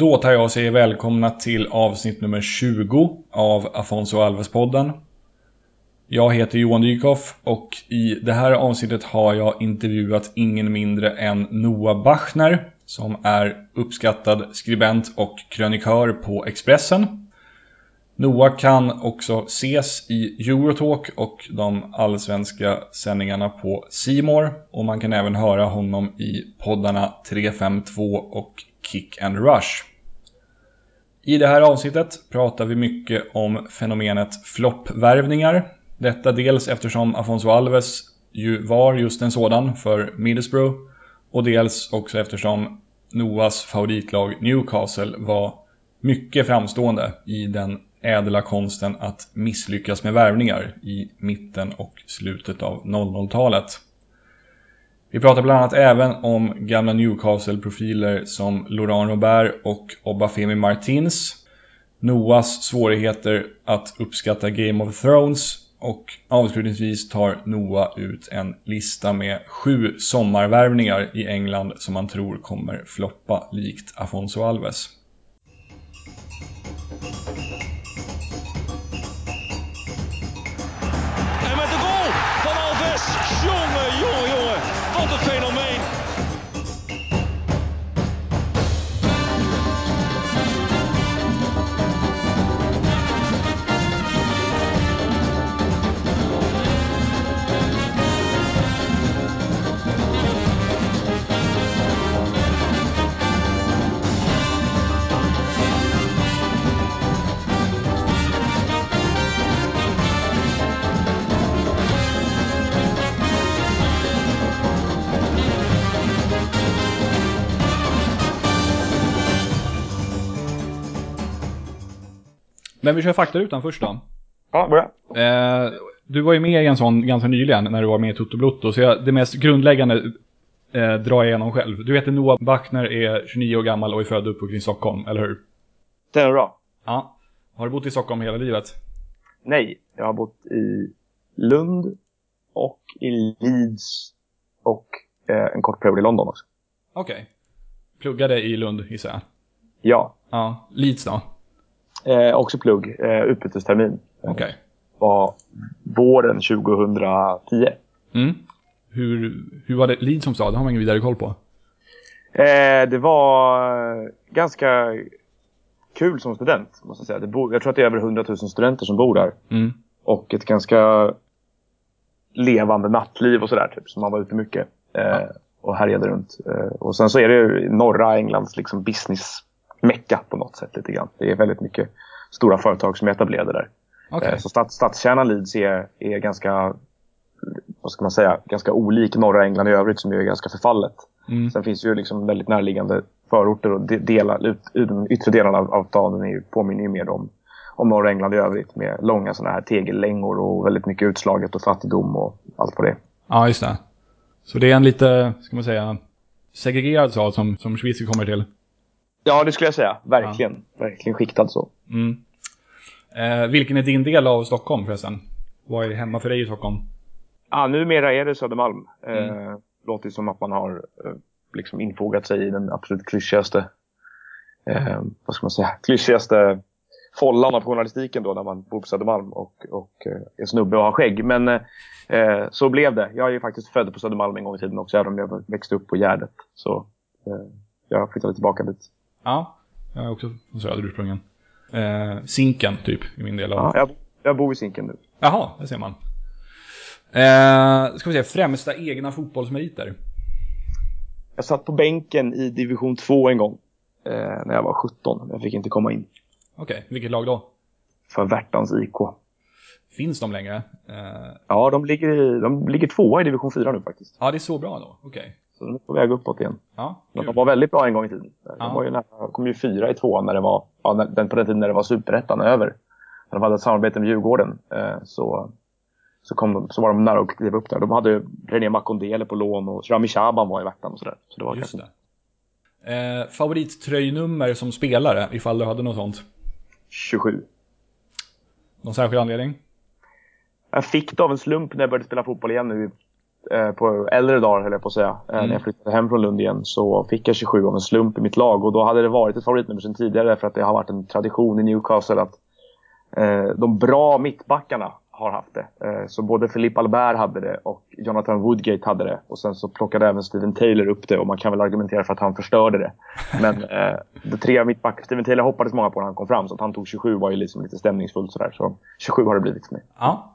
Då tar jag och säger välkomna till avsnitt nummer 20 av Afonso Alves-podden. Jag heter Johan Dykhoff och i det här avsnittet har jag intervjuat ingen mindre än Noah Bachner som är uppskattad skribent och krönikör på Expressen. Noah kan också ses i Eurotalk och de allsvenska sändningarna på Simor och man kan även höra honom i poddarna 352 och Kick and Rush. I det här avsnittet pratar vi mycket om fenomenet floppvärvningar. Detta dels eftersom Afonso Alves ju var just en sådan för Middlesbrough och dels också eftersom Noahs favoritlag Newcastle var mycket framstående i den ädla konsten att misslyckas med värvningar i mitten och slutet av 00-talet. Vi pratar bland annat även om gamla Newcastle-profiler som Laurent Robert och Obafemi Martins, Noahs svårigheter att uppskatta Game of Thrones och avslutningsvis tar Noah ut en lista med sju sommarvärvningar i England som han tror kommer floppa likt Afonso Alves. Men vi kör faktarutan först då. Ja, börja. Eh, du var ju med i en sån ganska nyligen när du var med i Toto Blotto. Så jag, det mest grundläggande eh, drar jag igenom själv. Du heter Noah Bachner, är 29 år gammal och är född och uppvuxen i Stockholm, eller hur? Det är bra. Ja. Har du bott i Stockholm hela livet? Nej, jag har bott i Lund och i Leeds och eh, en kort period i London också. Okej. Okay. Pluggade i Lund gissar jag? Ja. Ja. Leeds då? Eh, också plugg, eh, utbytestermin. Okay. Var våren 2010. Mm. Hur, hur var det Leeds som stad? Det har man ingen vidare koll på. Eh, det var ganska kul som student, måste jag säga. Det bo, jag tror att det är över 100 000 studenter som bor där. Mm. Och ett ganska levande nattliv och sådär, typ. Så man var ute mycket. Eh, ja. Och härjade runt. Eh, och sen så är det ju norra Englands liksom business mecka på något sätt lite grann. Det är väldigt mycket stora företag som är etablerade där. Okay. Så stats, stadskärnan Leeds är, är ganska, vad ska man säga, ganska olik norra England i övrigt som är ganska förfallet. Mm. Sen finns ju liksom väldigt närliggande förorter och delar, ut, de yttre delarna av, av staden är ju, påminner ju mer om, om norra England i övrigt med långa sådana här tegellängor och väldigt mycket utslaget och fattigdom och allt vad det. Ja, just det. Så det är en lite, ska man säga, segregerad stad som, som Schweiz kommer till. Ja, det skulle jag säga. Verkligen. Ja. Verkligen skiktad så. Mm. Eh, vilken är din del av Stockholm förresten? Vad är hemma för dig i Stockholm? Ja, numera är det Södermalm. Mm. Eh, låter som att man har eh, liksom infogat sig i den absolut klyschigaste eh, vad ska man säga, klyschigaste follan av journalistiken då när man bor på Södermalm och, och eh, är snubbe och har skägg. Men eh, så blev det. Jag är ju faktiskt född på Södermalm en gång i tiden också, även om jag växte upp på Gärdet. Så eh, jag flyttade tillbaka dit. Ja, jag är också från söder ursprungligen. Eh, Zinken, typ, i min del av... Ja, jag, jag bor i Zinken nu. Jaha, det ser man. Eh, ska vi se, främsta egna fotbollsmeriter? Jag satt på bänken i division 2 en gång. Eh, när jag var 17. Jag fick inte komma in. Okej, okay. vilket lag då? För Värtans IK. Finns de längre? Eh... Ja, de ligger, i, de ligger tvåa i division 4 nu faktiskt. Ja, det är så bra då. Okej. Så de är på väg uppåt igen. Ja, Men de var väldigt bra en gång i tiden. De Ja. var ju nära, kom ju fyra i tvåan när det var, ja, den, på den tiden när det var superettan över. När de hade ett samarbete med Djurgården eh, så, så, kom de, så var de nära att kliva upp där. De hade René Makondele på lån och Rami Shaban var i Värtan och sådär. Så det var Just kanske- det. Eh, favorittröjnummer som spelare, ifall du hade något sånt? 27. Någon särskild anledning? Jag fick det av en slump när jag började spela fotboll igen nu på äldre dagar höll jag på att säga. Eh, Mm. När jag flyttade hem från Lund igen så fick jag 27 av en slump i mitt lag. Och då hade det varit ett favoritnummer sedan tidigare för att det har varit en tradition i Newcastle att eh, de bra mittbackarna har haft det. Eh, så både Philippe Albert hade det och Jonathan Woodgate hade det. Och sen så plockade även Steven Taylor upp det och man kan väl argumentera för att han förstörde det. Men eh, de tre mittbackar, Steven Taylor hoppades många på när han kom fram så att han tog 27 var ju liksom lite stämningsfullt sådär. Så 27 har det blivit för mig. Ja.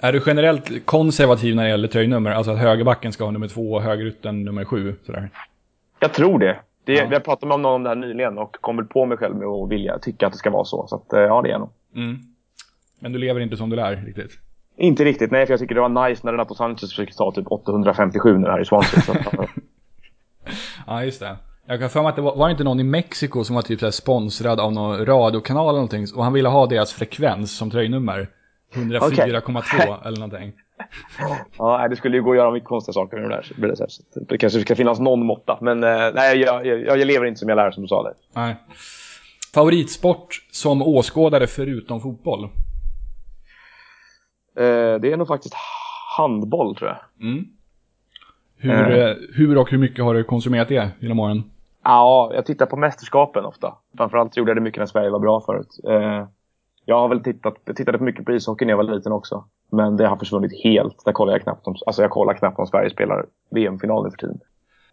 Är du generellt konservativ när det gäller tröjnummer? Alltså att högerbacken ska ha nummer två och högerytten nummer sju? Sådär. Jag tror det. det Ja. Har pratat med någon om det här nyligen och kom väl på mig själv med att vilja tycka att det ska vara så. Så att, eh, ja, det är jag nog. Mm. Men du lever inte som du lär riktigt? Inte riktigt, nej för jag tycker det var nice när Renato Sanchez fick ta typ 857 nu här i Swansea. Så att, ja. Just det. Jag kan för mig att det var, var det inte någon i Mexiko som var typ så sponsrad av någon radiokanal eller någonting och han ville ha deras frekvens som tröjnummer. 104,2 eller någonting. ja, det skulle ju gå att göra mycket konstiga saker med det där. Det det, kanske ska finnas någon måtta. Men eh, nej, jag, jag, jag lever inte som jag lär som du sa där. Nej. Favoritsport som åskådare förutom fotboll? Eh, det är nog faktiskt handboll tror jag. Mm. Hur, Eh. eh, hur och hur mycket har du konsumerat det genom åren? Ja, jag tittar på mästerskapen ofta. Framförallt gjorde jag det mycket när Sverige var bra förut. Eh, jag har väl tittat, jag tittade mycket på ishockey när jag var liten också. Men det har försvunnit helt. Där kollar jag knappt om, alltså jag kollar knappt om Sverige spelar VM-final nu för tiden.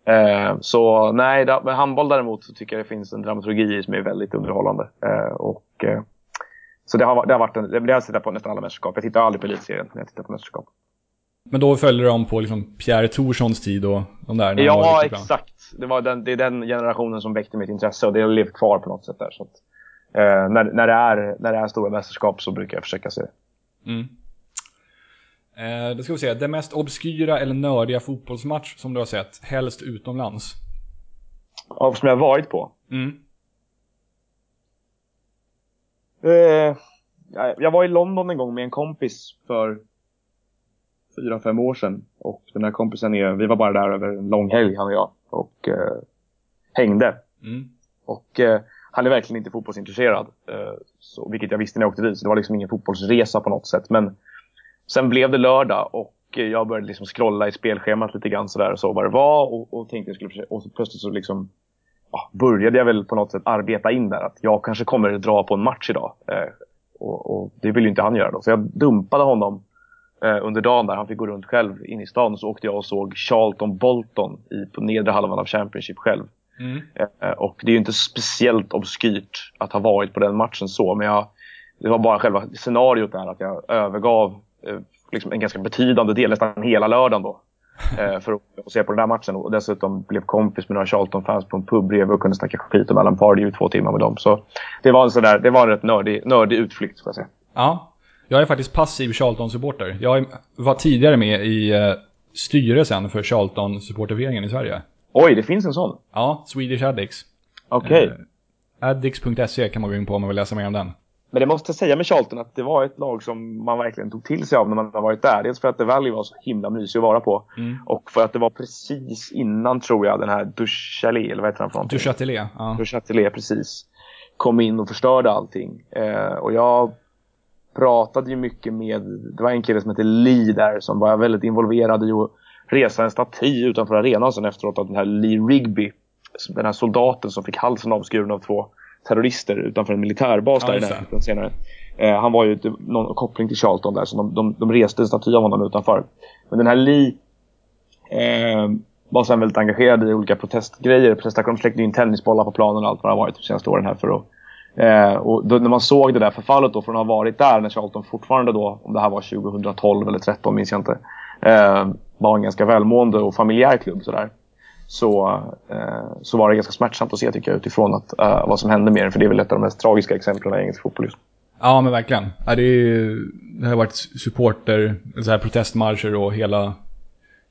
Eh, så nej, da, med handboll däremot så tycker jag det finns en dramaturgi i som är väldigt underhållande. Eh, och, eh, så det har, det har varit en, det har jag tittat på nästan alla mästerskap. Jag tittar aldrig på elitserien när jag tittar på mästerskap. Men då följer de på liksom Pierre Thorssons tid och de där? Ja, exakt. Det, var den, det är den generationen som väckte mitt intresse och det har levt kvar på något sätt där. Så att, eh, när, när, det är, när det är stora mästerskap så brukar jag försöka se det. Mm. Eh, då ska vi se, den mest obskyra eller nördiga fotbollsmatch som du har sett, helst utomlands? Av som jag varit på. Mm. Eh, jag- jag var i London en gång med en kompis för fyra, fem år sedan. Och den här kompisen är, vi var bara där över en lång helg han och jag. Och eh, hängde. Mm. Och eh, han är verkligen inte fotbollsintresserad. Eh, så, vilket jag visste när jag åkte dit. Så det var liksom ingen fotbollsresa på något sätt. Men sen blev det lördag och eh, jag började liksom scrolla i spelschemat lite grann sådär och så vad det var. Och, och tänkte jag skulle försöka, och så plötsligt så liksom ja, började jag väl på något sätt arbeta in där. Att jag kanske kommer dra på en match idag. Eh, och, och det vill ju inte han göra då. Så jag dumpade honom eh, under dagen där. Han fick gå runt själv in i stan. Så åkte jag och såg Charlton Bolton i, på nedre halvan av Championship själv. Mm. Eh, Och det är ju inte speciellt obskyrt att ha varit på den matchen så. Men jag, det var bara själva scenariot där att jag övergav eh, liksom en ganska betydande del, nästan hela lördagen då. eh, För att se på den där matchen. Och dessutom blev kompis med några Charlton-fans på en pub bredvid och kunde snacka skit om Alan Pardew i två timmar med dem. Så det var en, sån där, det var en rätt nördig, nördig utflykt ska jag säga. Ja, jag är faktiskt passiv Charlton-supporter. Jag var tidigare med i styrelsen för Charlton-supporterföreningen i Sverige. Oj, det finns en sån? Ja, Swedish Addicts. Okej. Eh, Addicts.se kan man gå in på om man vill läsa mer om den. Men det måste jag säga med Charlton att det var ett lag som man verkligen tog till sig av när man har varit där. Dels för att The Valley var så himla mysig att vara på. Mm. Och för att det var precis innan, tror jag, den här Duchalet, eller vad heter han för någonting? Du Châtelet, ja. Duchatelet, precis. Kom in och förstörde allting. Eh, och jag pratade ju mycket med, det var en kille som hette Lee där som var väldigt involverad i att resa en staty utanför arenan sen efteråt av den här Lee Rigby. Den här soldaten som fick halsen avskuren av två terrorister utanför en militärbas Ja, där i närheten senare. Eh, han var ju någon koppling till Charlton där så de, de, de reste en staty av honom utanför. Men den här Lee eh, var sen väldigt engagerad i olika protestgrejer. Protestaktioner. Släckte in tennisbollar på planen och allt vad det har varit de senaste åren här för att Eh, och då, när man såg det där förfallet då från att ha varit där när Charlton fortfarande då, om det här var 2012 eller 2013 minns jag inte, var en ganska välmående och familjär klubb sådär. Så, eh, så var det ganska smärtsamt att se tycker jag utifrån att, eh, vad som hände med den. För det är väl ett av de mest tragiska exemplen i engelsk fotboll just Ja, men verkligen. Ja, det, är, ju- det har varit supporter, så här protestmarscher och hela,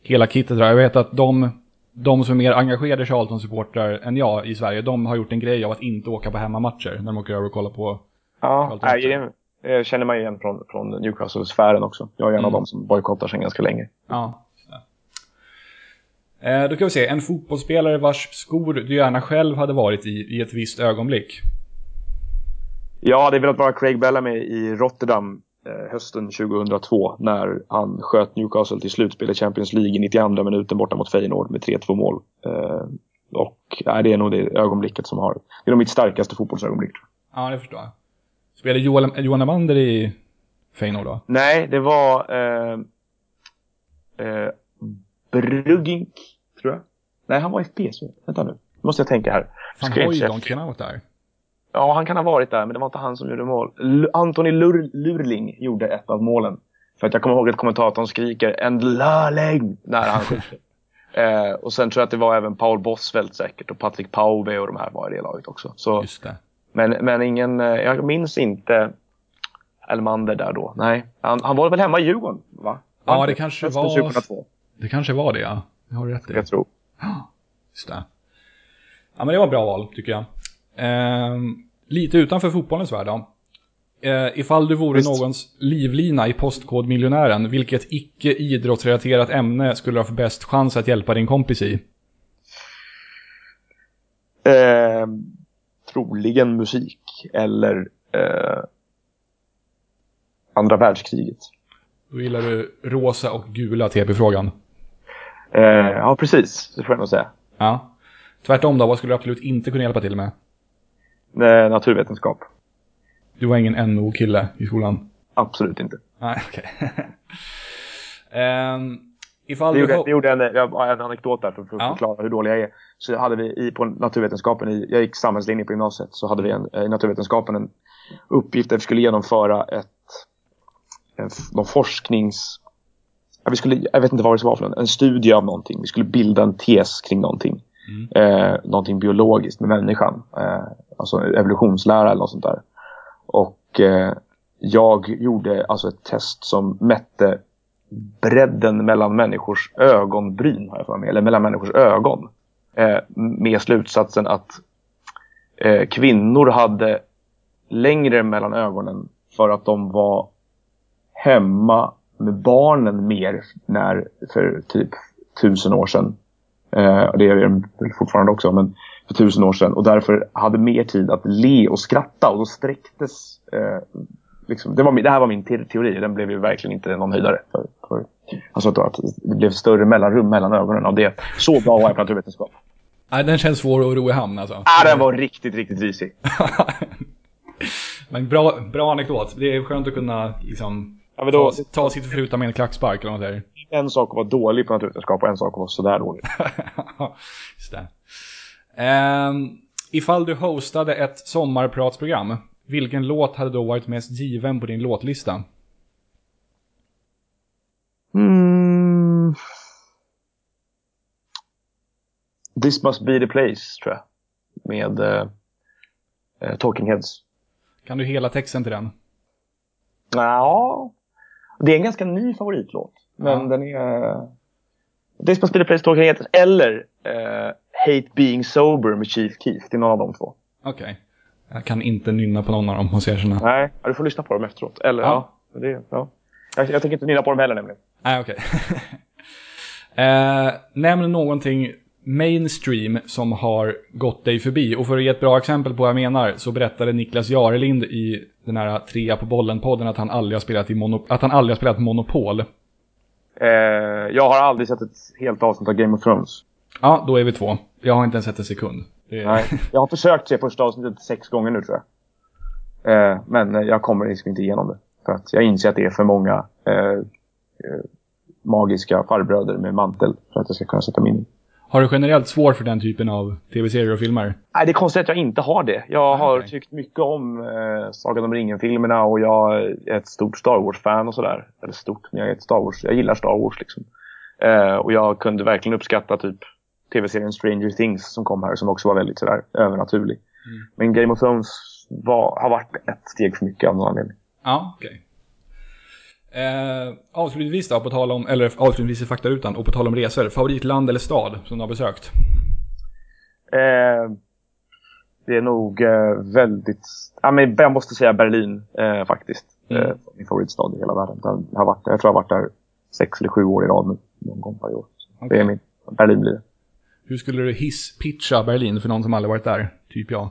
hela kittet. Jag vet att de, de som är mer engagerade Charlton-supportrar än jag i Sverige, de har gjort en grej av att inte åka på hemmamatcher när de åker över och kollar på. Ja, Charlton nej, det, det känner man igen från, från Newcastle-sfären också. Jag är en av Mm. dem som bojkottar sedan ganska länge. Ja. Eh, då kan vi se, en fotbollsspelare vars skor du gärna själv hade varit i i ett visst ögonblick. Jag hade velat vara Craig Bellamy i Rotterdam eh, hösten 2002 när han sköt Newcastle till slutspel i Champions League i 92 minuten borta mot Feyenoord med 3-2 mål. Eh, och ja, det är nog det ögonblicket som har, det är nog mitt starkaste fotbollsögonblick. Ja, det förstår jag. Spelade Johan, Johan Amander i Feyenoord då? Nej, det var eh, eh, Bruggink, tror jag. Nej, han var i PSV. Vänta nu. Måste jag tänka här. Hojdon chef. kan ha varit där. Ja, han kan ha varit där, men det var inte han som gjorde mål. L- Antoni Lur Lurling gjorde ett av målen. För att jag kommer ihåg att kommentatorn skriker en lörling när han skjuter. eh, och sen tror jag att det var även Paul Bosfeldt säkert och Patrick Pauve och de här var i det laget också. Så, Just det. Men, men ingen, eh, jag minns inte Elmander där då. Nej, han, han var väl hemma i Djurgården, va? Ja, Han- det kanske var- 2002, Det kanske var det, ja. Det har du rätt i. jag tror. Just det. Ja, men det var bra val, tycker jag. Ehm, lite utanför fotbollens värld då. Eh, ifall du vore Visst. någons livlina i Postkodmiljonären, vilket icke idrottsrelaterat ämne skulle du ha för bäst chans att hjälpa din kompis i? Eh, troligen musik eller eh, andra världskriget. Då gillar du rosa och gula TP-frågan. Eh, ja, precis. Det får jag nog säga. Ja. Tvärtom då, vad skulle du absolut inte kunna hjälpa till med? Eh, naturvetenskap. Du var ingen NO-kille i skolan? Absolut inte. Nej, okej. Ehm, ifall Det gjorde, det gjorde en, en anekdot där för, för att Ja. förklara hur dålig jag är. Så hade vi i, på naturvetenskapen, i, jag gick samhällslinje på gymnasiet, så hade vi en, i naturvetenskapen en uppgift där vi skulle genomföra ett, en, någon forsknings... Vi skulle, jag vet inte vad det var för någon, en studie av någonting. Vi skulle bilda en tes kring någonting. Eh, någonting biologiskt med människan. Eh, alltså evolutionslära eller något sånt där. Och eh, jag gjorde alltså ett test som mätte bredden mellan människors ögonbryn, har jag för mig, eller mellan människors ögon. Eh, med slutsatsen att eh, kvinnor hade längre mellan ögonen för att de var hemma med barnen mer när, för typ tusen år sedan. Eh, det är de fortfarande också, men för tusen år sedan. Och därför hade mer tid att le och skratta och då sträcktes eh, liksom, det, var, det här var min te- teori, den blev ju verkligen inte någon höjdare. För, för, alltså att det blev större mellanrum mellan ögonen av det. Så bra var jag på naturvetenskap. Nej, den känns svår att ro i hamn alltså. Ah, den var riktigt, riktigt risig. Men bra, bra anekdot. Det är skönt att kunna liksom Ja, då, ta, ta sitt förflutna med en klackspark eller vad man säger. en sak att vara dålig på naturvetenskap och en sak att vara sådär dålig. Just det. Ehm, ifall du hostade ett sommarpratsprogram, vilken låt hade då varit mest given på din låtlista? Mm. This must be the place, tror jag. Med eh, eh, Talking Heads. Kan du hela texten till den? Ja, det är en ganska ny favoritlåt. Men Ja. den är... This must be the place, Talking Heads. Eller eh, Hate being sober med Chief Keef. Det är någon av de två. Okej. Jag kan inte nynna på någon av dem, måste jag erkänna. Nej, du får lyssna på dem efteråt. Eller ja. Ja. det, ja. Jag, jag tänker inte nynna på dem heller nämligen. Nej, okej. eh, nämn någonting mainstream som har gått dig förbi. Och för att ge ett bra exempel på vad jag menar så berättade Niklas Jarelind i den här trea på bollen-podden att han aldrig har spelat, i mono- att han aldrig har spelat Monopol. Eh, jag har aldrig sett ett helt avsnitt av Game of Thrones. Ja, då är vi två. Jag har inte ens sett en sekund. Det. Nej, jag har försökt se första avsnittet sex gånger nu tror jag. Eh, men jag kommer liksom inte igenom det. För att jag inser att det är för många eh, eh, magiska farbröder med mantel för att jag ska kunna sätta mig in. Har du generellt svårt för den typen av tv-serier och filmer? Nej, det är konstigt att jag inte har det. Jag har okej. tyckt mycket om eh, Sagan om ringen-filmerna och jag är ett stort Star Wars-fan och sådär. Eller stort, men jag är ett Star Wars. Jag gillar Star Wars liksom. Eh, och jag kunde verkligen uppskatta typ tv-serien Stranger Things som kom här som också var väldigt sådär övernaturlig. Mm. Men Game of Thrones var, har varit ett steg för mycket av någon anledning. Ja, okej. Eh, avslutningsvis då, på tal om, eller avslutningsvis i faktarutan, och på tal om resor. Favoritland eller stad som du har besökt? Eh, det är nog eh, väldigt... Ja, men jag måste säga Berlin eh, faktiskt. Mm. Eh, min favoritstad i hela världen. Den har varit, jag tror jag har varit där sex eller sju år i rad nu. Någon gång varje år. Så Det är min. Berlin blir det. Hur skulle du hisspitcha Berlin för någon som aldrig varit där? Typ jag.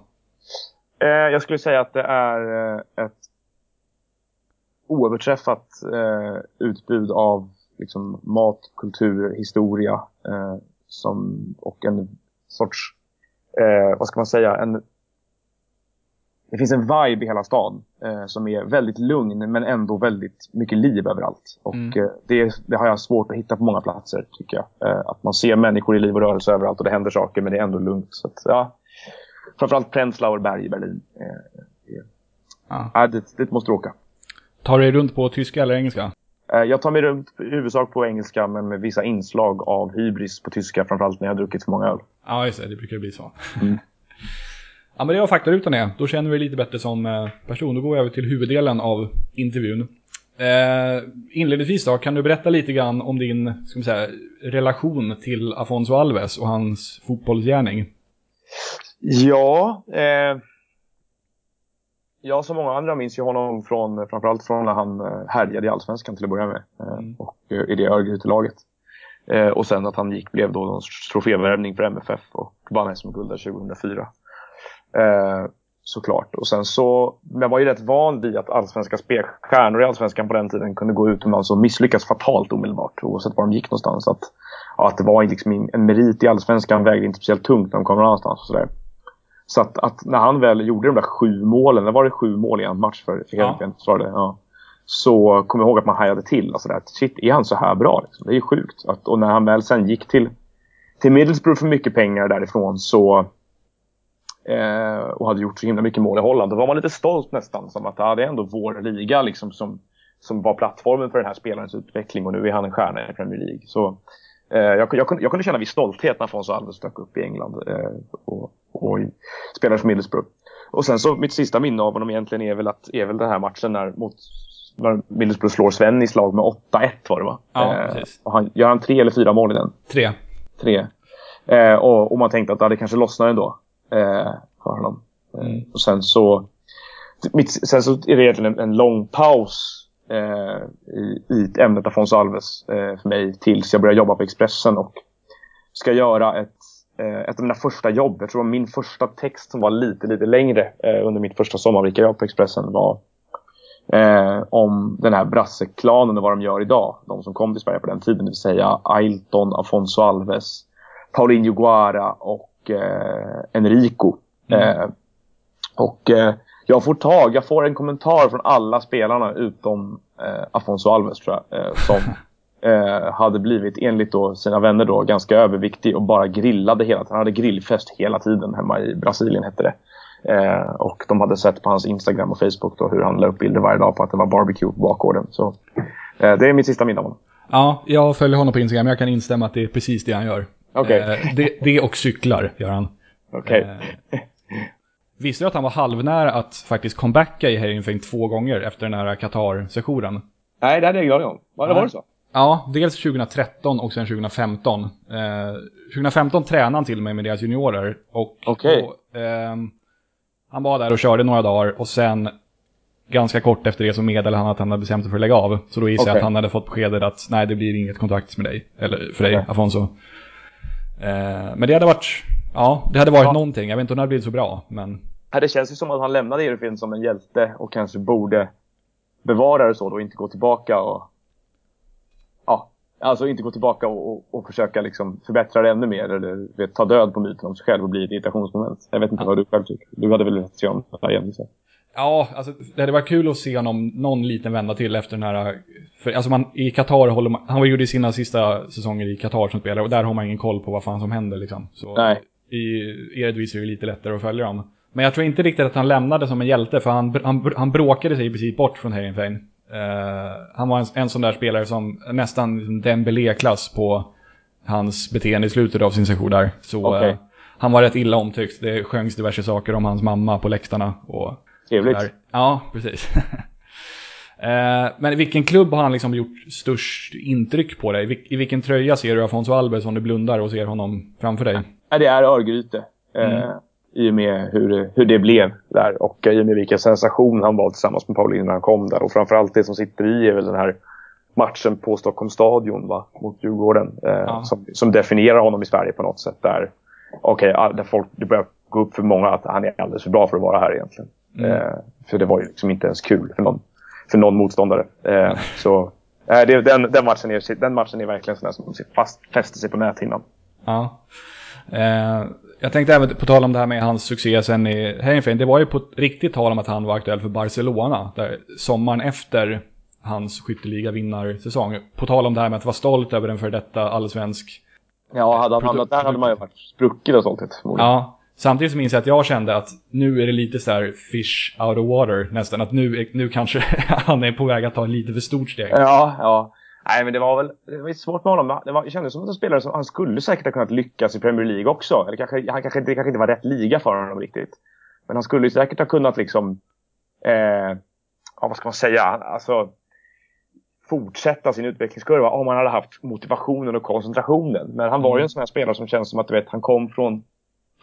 Eh, jag skulle säga att det är eh, ett oöverträffat eh, utbud av liksom, mat, kultur, historia eh, som, och en sorts, eh, vad ska man säga, en det finns en vibe i hela stan eh, som är väldigt lugn men ändå väldigt mycket liv överallt. Och mm. eh, det, det, har jag svårt att hitta på många platser tycker jag. Eh, att man ser människor i liv och rörelse överallt och det händer saker men det är ändå lugnt. Så att, ja, framförallt Prenzlauer berg i Berlin. Eh, ja. Ja, dit, dit måste du åka. Tar du dig runt på tyska eller engelska? Eh, jag tar mig runt i huvudsak på engelska men med vissa inslag av hybris på tyska framförallt när jag druckit för många öl. Ja, just det. Det brukar bli så. Mm. Ja men det var faktarutan är. Då känner vi lite bättre som eh, person. Då går vi över till huvuddelen av intervjun. Eh, inledningsvis då, kan du berätta lite grann om din ska man säga, relation till Afonso Alves och hans fotbollsgärning? Ja, eh, jag som många andra minns ju honom från, framförallt från när han eh, härjade i Allsvenskan till att börja med. Eh, mm. Och i det Örgryte-laget. Eh, och sen att han gick blev då någon trofévärvning för MFF och vann SM-guld 2004. Eh, såklart. Och sen så, jag var ju rätt van vid att allsvenska spelstjärnor i allsvenskan på den tiden kunde gå utomlands och misslyckas fatalt omedelbart oavsett var de gick någonstans. Att, ja, att det var liksom en merit i allsvenskan vägde inte speciellt tungt när de kom någon annanstans och sådär. Så att, att, när han väl gjorde de där sju målen, det var det sju mål i en match för, för ja. ja. så kom jag ihåg att man hajade till. Alltså där, shit, är han så här bra? Liksom? Det är ju sjukt. Att, och när han väl sen gick till, till Middlesbrough för mycket pengar därifrån så eh, och hade gjort så himla mycket mål i Holland. Då var man lite stolt nästan. Som att ja, det är ändå vår liga liksom, som, som var plattformen för den här spelarens utveckling och nu är han en stjärna i Premier League. Så, eh, jag, jag, kunde, jag kunde känna viss stolthet när Afonso Alves dök upp i England eh, och, och spelade för Middlesbrough. Och sen så mitt sista minne av honom egentligen är väl, att, är väl den här matchen när, mot, när Middlesbrough slår Sven i slag med 8-1 var det va? Ja, eh, han, gör han tre eller fyra mål i den? Tre. Tre. Eh, och, och, man tänkte att det kanske lossnar ändå eh, för honom. Eh, mm. Och sen så, mitt, sen så är det egentligen en, en lång paus eh, i, i ämnet Afonso Alves eh, för mig tills jag börjar jobba på Expressen och ska göra ett, eh, ett av mina första jobb. Jag tror min första text som var lite, lite längre eh, under mitt första sommarvikariat på Expressen var Eh, om den här brasseklanen och vad de gör idag. De som kom till Sverige på den tiden, det vill säga Ailton, Afonso Alves, Paulinho Guara och Enrico. Mm. Eh, och eh, jag får tag, jag får en kommentar från alla spelarna utom eh, Afonso Alves tror jag. Eh, som eh, hade blivit enligt då sina vänner då ganska överviktig och bara grillade hela tiden. Han hade grillfest hela tiden hemma i Brasilien hette det. Eh, och de hade sett på hans Instagram och Facebook då hur han la upp bilder varje dag på att det var barbecue på bakgården. Så eh, det är mitt sista minne av honom. Ja, jag följer honom på Instagram. Jag kan instämma att det är precis det han gör. Okay. Eh, det, det och cyklar gör han. Okay. Eh, visste du att han var halvnära att faktiskt comebacka i Heerenveen två gånger efter den här Qatar-sessionen? Nej, det hade jag ingen aning om. Var, det var det så? Ja, dels 2013 och sen 2015. Eh, 2015 tränade han till och med deras juniorer. Och okay. då, eh, han var där och körde några dagar och sen ganska kort efter det så meddelade han att han hade bestämt sig för att lägga av. Så då gissar okay. jag att han hade fått beskedet att nej, det blir inget kontrakt med dig. Eller för dig, okay. Afonso. Eh, men det hade varit, ja, det hade varit ja. någonting. Jag vet inte om det hade blivit så bra, men... Det känns ju som att han lämnade Erfin som en hjälte och kanske borde bevara det så då och inte gå tillbaka och... Ja, alltså inte gå tillbaka och, och, och försöka liksom förbättra det ännu mer eller vet, ta död på myten om sig själv och bli ett irritationsmoment. Jag vet inte ja. vad du själv tycker. Du hade väl velat se om det här igen? Ja, alltså, det hade varit kul att se honom någon liten vända till efter den här... För, alltså man, i Qatar håller man... Han var gjorde sina sista säsonger i Qatar som spelare och där har man ingen koll på vad fan som händer liksom. Så Nej. I Eredivisie är det lite lättare att följa dem. Men jag tror inte riktigt att han lämnade som en hjälte för han, han, han bråkade sig i princip bort från Heerenveen. Uh, han var en, en sån där spelare som nästan liksom Dembélé-klass på hans beteende i slutet av sin session där. Så okay. uh, han var rätt illa omtyckt. Det sjöngs diverse saker om hans mamma på läktarna. Och Trevligt. Där. Ja, precis. Eh, men vilken klubb har han liksom gjort störst intryck på dig? I vilken tröja ser du Afonso Alves om du blundar och ser honom framför dig? Ja, det är Örgryte. Eh, mm. I och med hur hur det blev där och i och med vilken sensation han var tillsammans med Pauline när han kom där. Och framförallt det som sitter i är väl den här matchen på Stockholms stadion va? mot Djurgården. Eh, ja. som, som, definierar honom i Sverige på något sätt. Där, okay, där folk, det börjar gå upp för många att han är alldeles för bra för att vara här egentligen. Mm. Eh, för det var ju liksom inte ens kul för någon. för någon motståndare. Eh, så eh, det, den, den, matchen är, den matchen är verkligen sån som fast, fäster sig på näthinnan. Ja. Eh, jag tänkte även på tal om det här med hans succé sen i Heerenveen. Det var ju på riktigt tal om att han var aktuell för Barcelona. Där sommaren efter hans skytteliga vinnarsäsong. På tal om det här med att vara stolt över en för detta allsvensk. Ja, hade han hamnat där hade man ju varit spruckit och sånt. Ja, samtidigt så minns jag att jag kände att nu är det lite så här fish out of water nästan. Att nu, nu kanske han är på väg att ta lite för stort steg. Ja, ja. Nej, men det var väl det var svårt med honom. Det, var, det kändes som att en spelare som han skulle säkert ha kunnat lyckas i Premier League också. Eller kanske, han kanske, det kanske inte var rätt liga för honom riktigt. Men han skulle säkert ha kunnat liksom... Eh, ja, vad ska man säga? Alltså, fortsätta sin utvecklingskurva om han hade haft motivationen och koncentrationen. Men han var ju mm. en sån här spelare som känns som att du vet, han kom från,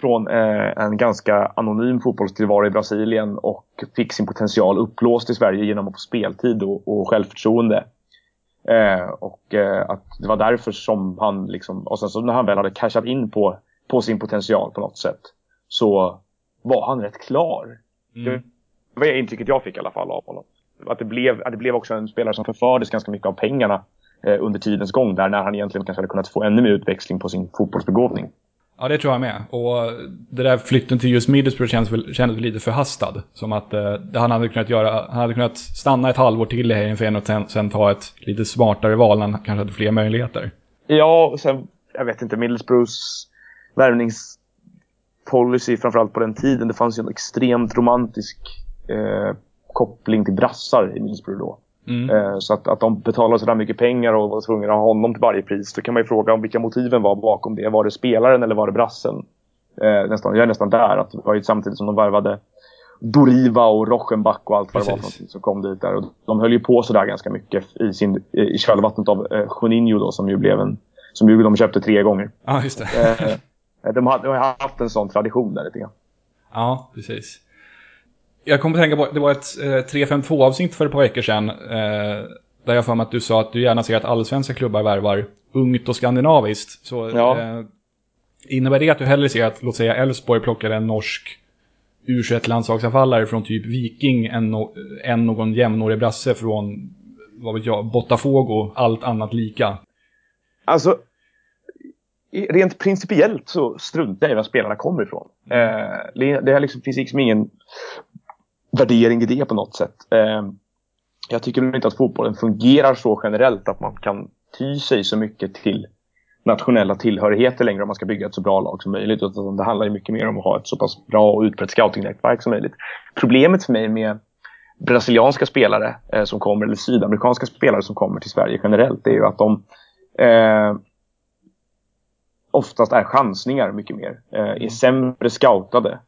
från eh, en ganska anonym fotbollstillvaro i Brasilien och fick sin potential upplåst i Sverige genom att få speltid och, och självförtroende. Eh, och eh, att det var därför som han liksom, och sen så när han väl hade cashat in på, på sin potential på något sätt så var han rätt klar. Mm. Det var det intrycket jag fick i alla fall av honom. Att det blev, att det blev också en spelare som förfördes ganska mycket av pengarna eh, under tidens gång där när han egentligen kanske hade kunnat få ännu mer utväxling på sin fotbollsbegåvning. Ja, det tror jag med. Och det där flytten till just Middlesbrough kändes väl, kändes väl lite förhastad. Som att eh, han hade kunnat göra, han hade kunnat stanna ett halvår till i Heerenveen och sen, sen ta ett lite smartare val när han kanske hade fler möjligheter. Ja, och sen, jag vet inte, Middlesbroughs värvningspolicy framförallt på den tiden. Det fanns ju en extremt romantisk eh, koppling till brassar i Middlesbrough då. Mm. Eh, så att, att de betalade sådär mycket pengar och var tvungna att ha honom till varje pris. Då kan man ju fråga om vilka motiven var bakom det. Var det spelaren eller var det brassen? Eh, nästan, jag är nästan där. Att det var ju samtidigt som de värvade Doriva och Rochenbach och allt vad det var som kom dit där. Och de höll ju på sådär ganska mycket i, sin, i kölvattnet av eh, Juninho då som ju blev en... Som ju de köpte tre gånger. Ja, just det. Eh, de, har, de har haft en sån tradition där lite grann. Ja, precis. Jag kommer att tänka på, det var ett eh, 352 avsnitt för ett par veckor sedan. Eh, där jag för mig att du sa att du gärna ser att allsvenska klubbar värvar ungt och skandinaviskt. Så ja. eh, innebär det att du hellre ser att, låt säga Elfsborg plockar en norsk u landslagsanfallare från typ Viking än, no än någon jämnårig brasse från, vad vet jag, Botafogo, allt annat lika? Alltså, rent principiellt så struntar jag i var spelarna kommer ifrån. Mm. Eh, det, det liksom, finns liksom ingen värdering i det på något sätt. Eh, jag tycker inte att fotbollen fungerar så generellt att man kan ty sig så mycket till nationella tillhörigheter längre om man ska bygga ett så bra lag som möjligt. Utan det handlar ju mycket mer om att ha ett så pass bra och utbrett scoutingnätverk som möjligt. Problemet för mig med brasilianska spelare eh, som kommer, eller sydamerikanska spelare som kommer till Sverige generellt, är ju att de eh, oftast är chansningar mycket mer. Eh, är sämre scoutade.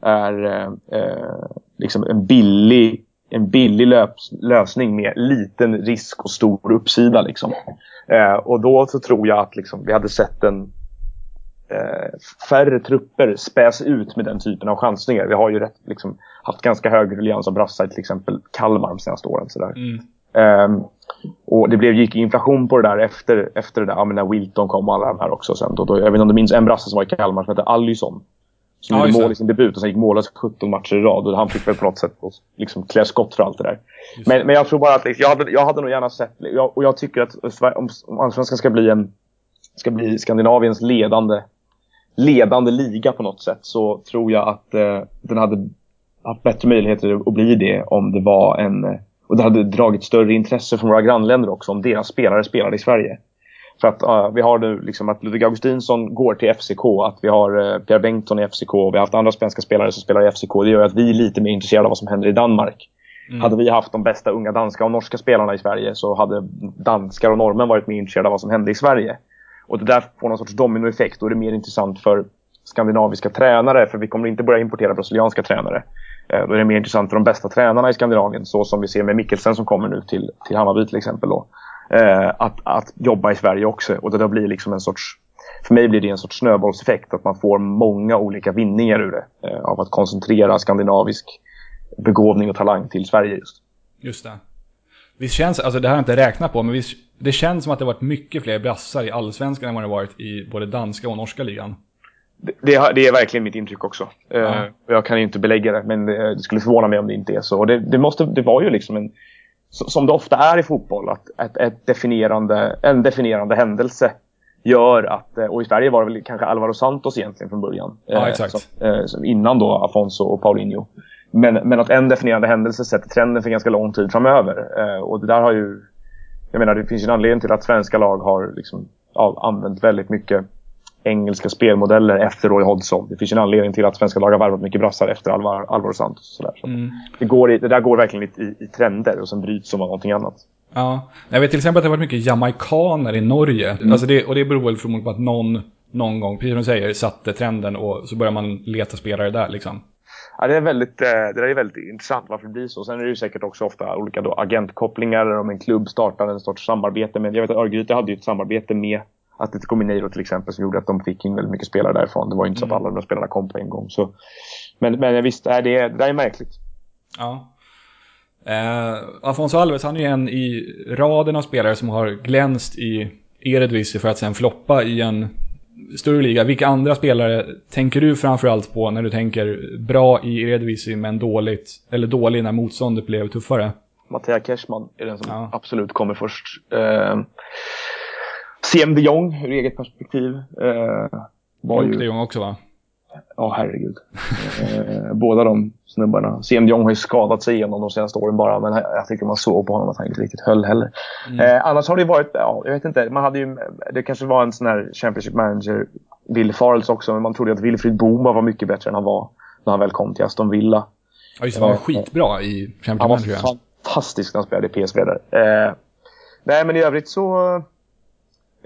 Är eh, liksom en billig, en billig löps, lösning med liten risk och stor uppsida. Liksom. Eh, och då så tror jag att liksom, vi hade sett en eh, färre trupper späs ut med den typen av chansningar. Vi har ju rätt, liksom, haft ganska hög ruljans av brassar till exempel Kalmar de senaste åren. Sådär. Mm. Um, och det blev, gick inflation på det där efter, efter det där, ja, när Wilton kom och alla de här också. Sen då, då, jag vet inte om du minns en brasse som var i Kalmar som hette Allison. Som ja, gjorde mål i sin debut och sen gick mållös 17 matcher i rad. Och han fick väl på något sätt liksom klä skott för allt det där. Men, men jag tror bara att jag hade, jag hade nog gärna sett, jag, och jag tycker att om, om Allsvenskan ska bli en ska bli Skandinaviens ledande ledande liga på något sätt så tror jag att eh, den hade haft bättre möjligheter att bli det om det var en och det hade dragit större intresse från våra grannländer också om deras spelare spelade i Sverige. För att uh, vi har nu liksom att Ludvig Augustinsson går till FCK, att vi har uh, Pierre Bengtsson i FCK och vi har haft andra svenska spelare som spelar i FCK. Det gör att vi är lite mer intresserade av vad som händer i Danmark. Mm. Hade vi haft de bästa unga danska och norska spelarna i Sverige så hade danskar och norrmän varit mer intresserade av vad som hände i Sverige. Och det där får någon sorts dominoeffekt. Är det mer intressant för skandinaviska tränare, för vi kommer inte börja importera brasilianska tränare. Eh, då är det mer intressant för de bästa tränarna i Skandinavien, så som vi ser med Mikkelsen som kommer nu till, till Hammarby till exempel. Då, eh, att, att jobba i Sverige också. Och det där blir liksom en sorts, för mig blir det en sorts snöbollseffekt, att man får många olika vinningar ur det. Eh, av att koncentrera skandinavisk begåvning och talang till Sverige just. Just det. Visst känns, alltså det här har jag inte räknat på, men visst, det känns som att det varit mycket fler brassar i allsvenskan än vad det varit i både danska och norska ligan. Det, det, är verkligen mitt intryck också. Mm. Uh, jag kan inte belägga det, men det, det, skulle förvåna mig om det inte är så. Och det, måste, det var ju liksom en... som det ofta är i fotboll, att ett, ett definierande, en definierande händelse gör att, eh, och i Sverige var det väl kanske Alvaro Santos egentligen från början. Ja, exakt. Som, som innan då Afonso och Paulinho. Men, men att en definierande händelse sätter trenden för ganska lång tid framöver. Och det där har ju... Jag menar, det finns ju en anledning till att svenska lag har liksom, använt väldigt mycket engelska spelmodeller efter Roy Hodgson. Det finns en anledning till att svenska lag har varvat mycket brassar efter Alvar, Alvaro Santos. Och sådär. Så mm. det, går i, det där går verkligen i, i, trender och sen bryts som av någonting annat. Ja, jag vet till exempel att det har varit mycket jamaikaner i Norge. Mm. Alltså det, och det beror väl förmodligen på att någon, någon gång, precis som du säger, satte trenden och så börjar man leta spelare där liksom. Ja, det, är väldigt, eh, det där är väldigt intressant varför det blir så. Sen är det ju säkert också ofta olika agentkopplingar om en klubb startar en sorts samarbete med. Jag vet att Örgryte hade ju ett samarbete med Atletico Mineiro till exempel som gjorde att de fick in väldigt mycket spelare därifrån. Det var ju inte så att mm. alla de spelarna kom på en gång. Så. Men, men visst, det, det där är märkligt. Ja. Eh, Afonso Alves han är ju en i raden av spelare som har glänst i Eredivisie för att sen floppa i en större liga. Vilka andra spelare tänker du framförallt på när du tänker bra i Eredivisie men dåligt, eller dålig när motståndet blev tuffare? Mattia Cashman är den som ja. absolut kommer först. Eh, CM de Jong ur eget perspektiv. Eh, var ju... de Jong också va? Ja, herregud. eh, båda de snubbarna. CM de Jong har ju skadat sig igenom de senaste åren bara, men jag tycker man såg på honom att han inte riktigt höll heller. Mm. Eh, annars har det varit, ja, jag vet inte, man hade ju, det kanske var en sån här Championship Manager villfarelse också, men man trodde att Wilfried Bouma var mycket bättre än han var när han väl kom till Aston Villa. Ja, just det. Han var eh, skitbra i Championship Manager. Han var fantastisk när han spelade i PSV där. Eh, nej, men i övrigt så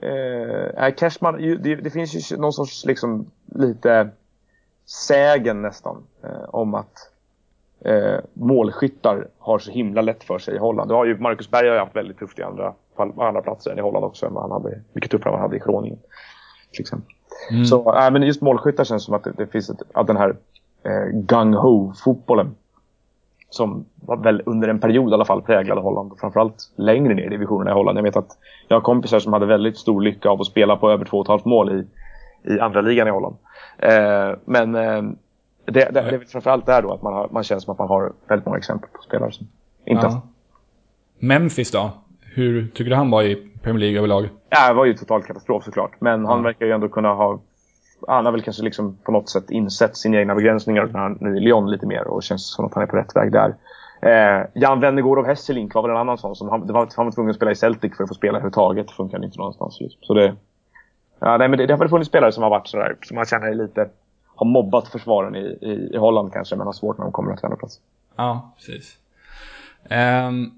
Eh, Cashman, det, det, finns ju någon sorts liksom lite sägen nästan eh, om att eh, målskyttar har så himla lätt för sig i Holland. Du har ju, Marcus Berg har ju haft väldigt tufft i andra, på andra platser än i Holland också. Men han hade mycket tuffare än vad han hade i Groningen. Till exempel. Mm. Så, äh, men just målskyttar känns som att det, det finns ett, att den här eh, gung-ho-fotbollen som var väl under en period i alla fall präglade Holland. Framförallt längre ner i divisionerna i Holland. Jag vet att jag har kompisar som hade väldigt stor lycka av att spela på över 2,5 mål i, i andra ligan i Holland. Eh, men eh, det, det, det är framförallt där då att man, har, man känner som att man har väldigt många exempel på spelare som inte ja. Memphis då? Hur tycker du han var i Premier League överlag? Ja, det var ju total katastrof såklart. Men han verkar ju ändå kunna ha han har väl kanske liksom på något sätt insett sina egna begränsningar när han är i Lyon lite mer och känns som att han är på rätt väg där. Eh, Jan Wennergård av Hesselink var väl en annan sån som han, var, han var tvungen att spela i Celtic för att få spela överhuvudtaget. Det funkar inte någonstans. Liksom. Så det, ja, nej, men det, det har väl funnits spelare som har varit sådär, som man känner lite har mobbat försvaren i, i, i Holland kanske, men har svårt när de kommer till andra plats. Ja, precis. Ehm, um,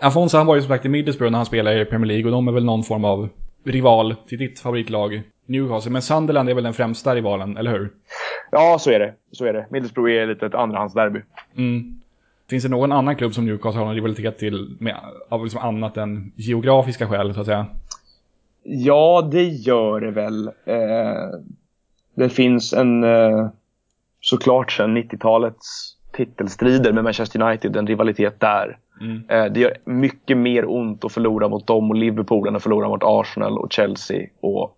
Afonso han var ju som sagt i Middlesbrough när han spelade i Premier League och de är väl någon form av rival till ditt favoritlag Newcastle. Men Sunderland är väl den främsta rivalen, eller hur? Ja, så är det. Så är det. Middlesbrough är lite ett andrahandsderby. Mm. Finns det någon annan klubb som Newcastle har en rivalitet till med, av liksom annat än geografiska skäl, så att säga? Ja, det gör det väl. Eh, det finns en, eh, såklart sedan 90-talets titelstrider med Manchester United, en rivalitet där. Mm. Eh, det gör mycket mer ont att förlora mot dem och Liverpool än att förlora mot Arsenal och Chelsea och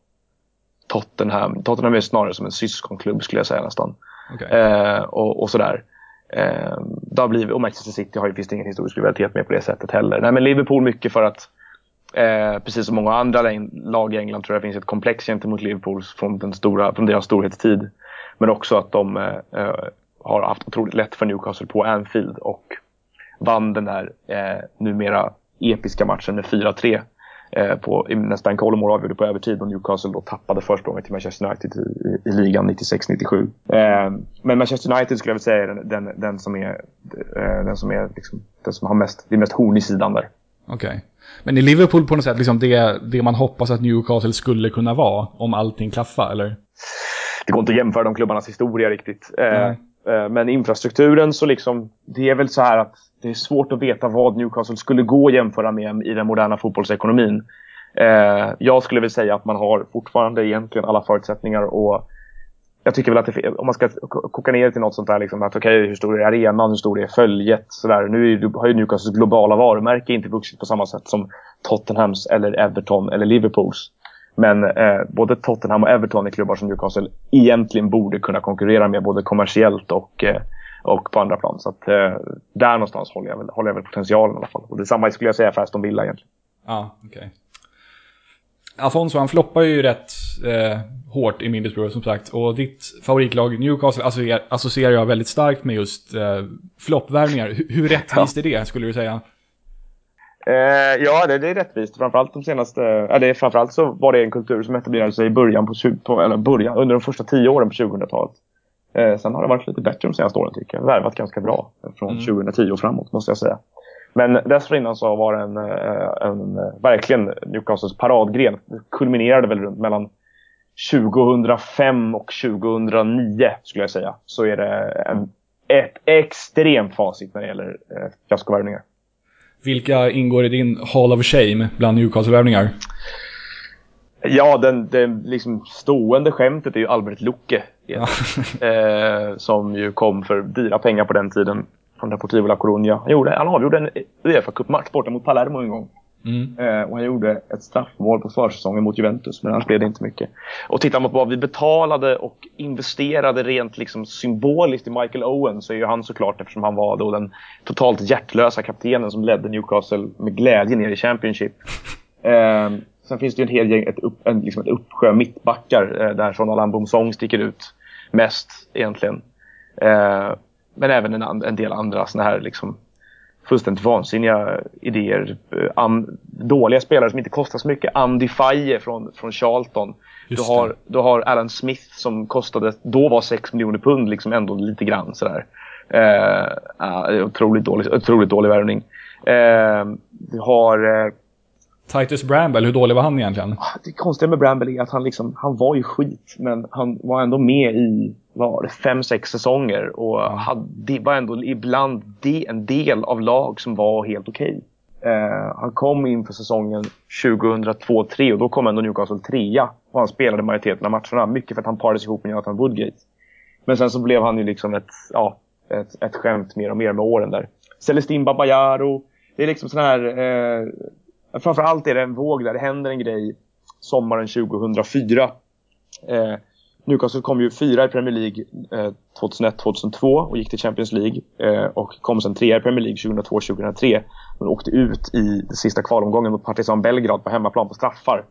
Tottenham. Tottenham är snarare som en syskonklubb skulle jag säga nästan. Okay. Eh, och, och, sådär. Eh, det har blivit, och Manchester City har ju, det ingen historisk rivalitet med på det sättet heller. Nej, men Liverpool mycket för att eh, precis som många andra lag i England tror jag det finns ett komplex gentemot Liverpool från, den stora, från deras storhetstid. Men också att de eh, eh, har haft otroligt lätt för Newcastle på Anfield och vann den där eh, numera episka matchen med 4-3 eh, på nästan Colomore avgjorde på övertid och Newcastle då tappade försprånget till Manchester United i, i, i ligan 96-97. Eh, men Manchester United skulle jag vilja säga är den, den, den som är, eh, den som, är liksom, den som har mest, det är mest horn i sidan där. Okej. Okay. Men i Liverpool på något sätt liksom det, det man hoppas att Newcastle skulle kunna vara om allting klaffar, eller? Det går inte att jämföra de klubbarnas historia riktigt. Mm. Men infrastrukturen så liksom, det är väl så här att det är svårt att veta vad Newcastle skulle gå att jämföra med i den moderna fotbollsekonomin. Eh, jag skulle vilja säga att man har fortfarande egentligen alla förutsättningar och jag tycker väl att det, om man ska koka ner till något sånt där, liksom, att okej, okay, hur stor är arenan, hur stor är följet? Sådär. Nu är, har ju Newcastles globala varumärke inte vuxit på samma sätt som Tottenhams, eller Everton eller Liverpools. Men eh, både Tottenham och Everton är klubbar som Newcastle egentligen borde kunna konkurrera med både kommersiellt och eh, och på andra plan. Så att, eh, där någonstans håller jag, väl, håller jag väl potentialen i alla fall. Och detsamma skulle jag säga för Aston Villa egentligen. Ja, okej. Okay. Afonso han floppar ju rätt eh, hårt i Middlesbrough som sagt. Och ditt favoritlag Newcastle associerar, associerar jag väldigt starkt med just eh, floppvärvningar. Hur, hur rättvist ja. är det skulle du säga? Eh, ja, det, det, är rättvist. Framförallt de senaste... Ja, det är, framförallt så var det en kultur som etablerade sig i början på, på eller början, under de första tio åren på 2000-talet. Eh, sen har det varit lite bättre de senaste åren tycker jag. Värvat ganska bra från mm. 2010 och framåt måste jag säga. Men dessförinnan så var det en, eh, en, en verkligen Newcastles paradgren. Det kulminerade väl runt mellan 2005 och 2009 skulle jag säga. Så är det en, ett extremt facit när det gäller eh, fiaskovärvningar. Vilka ingår i din Hall of Shame bland Newcastle-värvningar? Ja, den, den liksom stående skämtet är ju Albert Lucke. Ja. eh, som ju kom för dyra pengar på den tiden från Deportivo La Coruña. Han, gjorde, han avgjorde en Uefa Cup-match borta mot Palermo en gång. Mm. Eh, och han gjorde ett straffmål på försäsongen mot Juventus, men annars blev det inte mycket. Och tittar man på vad vi betalade och investerade rent liksom symboliskt i Michael Owen så är ju han såklart, eftersom han var då den totalt hjärtlösa kaptenen som ledde Newcastle med glädje ner i Championship. Eh, sen finns det ju en hel gäng, ett, upp, en, liksom ett uppsjö mittbackar eh, där Sean Allan Song sticker ut mest egentligen. Eh, men även en, en del andra sådana här liksom fullständigt vansinniga idéer. Um, dåliga spelare som inte kostar så mycket. Andy Faye från, från Charlton. du har, du har Alan Smith som kostade, då var 6 miljoner pund liksom ändå lite grann sådär. Uh, otroligt, dålig, otroligt dålig värvning. Uh, du har... Titus Bramble, hur dålig var han egentligen? Ah, det konstiga med Bramble är att han, liksom, han var ju skit, men han var ändå med i var det, fem, sex säsonger och hade, var ändå ibland de, en del av lag som var helt okej. Okay. Eh, han kom in för säsongen 2002-03 och då kom ändå Newcastle trea och han spelade majoriteten av matcherna. Mycket för att han parades ihop med Jonathan Woodgate. Men sen så blev han ju liksom ett, ja, ett, ett skämt mer och mer med åren där. Celestin Babayaro. Det är liksom sån här... Eh, framförallt är det en våg där det händer en grej sommaren 2004. Eh, Newcastle kom ju fyra i Premier League eh, 2001-2002 och gick till Champions League. Eh, och kom sen trea i Premier League 2002-2003. Men åkte ut i den sista kvalomgången mot Partizan Belgrad på hemmaplan på straffar.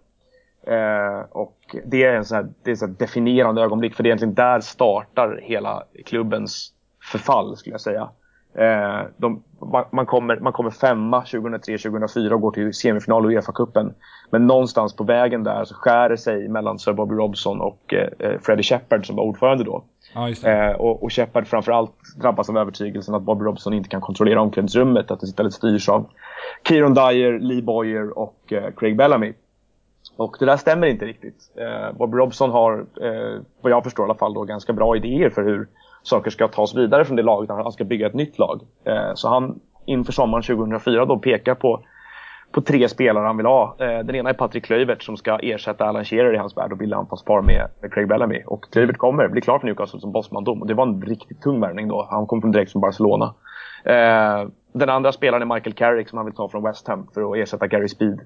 Eh, och det är en sån här, det är ett definierande ögonblick för det är egentligen där startar hela klubbens förfall skulle jag säga. Eh, de, man, man, kommer, man kommer femma 2003-2004 och går till semifinal i Uefa-cupen. Men någonstans på vägen där så skär det sig mellan Sir Bobby Robson och eh, eh Freddie Shepard som var ordförande då. Ja, eh, och, och Shepard framförallt drabbas av övertygelsen att Bobby Robson inte kan kontrollera omklädningsrummet. Att det istället styrs av Kieron Dyer, Lee Boyer och eh, Craig Bellamy. Och det där stämmer inte riktigt. Eh, Bobby Robson har, eh, vad jag förstår i alla fall, då, ganska bra idéer för hur saker ska tas vidare från det laget han ska bygga ett nytt lag. Eh, så han inför sommaren 2004 då pekar på, på tre spelare han vill ha. Eh, den ena är Patrick Kluivert som ska ersätta Alan Shearer i hans värld och bilda anfallspar med, med Craig Bellamy. Och Kluivert kommer, blir klar för Newcastle som bossmandom Och det var en riktigt tung värvning då. Han kom från direkt från Barcelona. Eh, den andra spelaren är Michael Carrick som han vill ta från West Ham för att ersätta Gary Speed.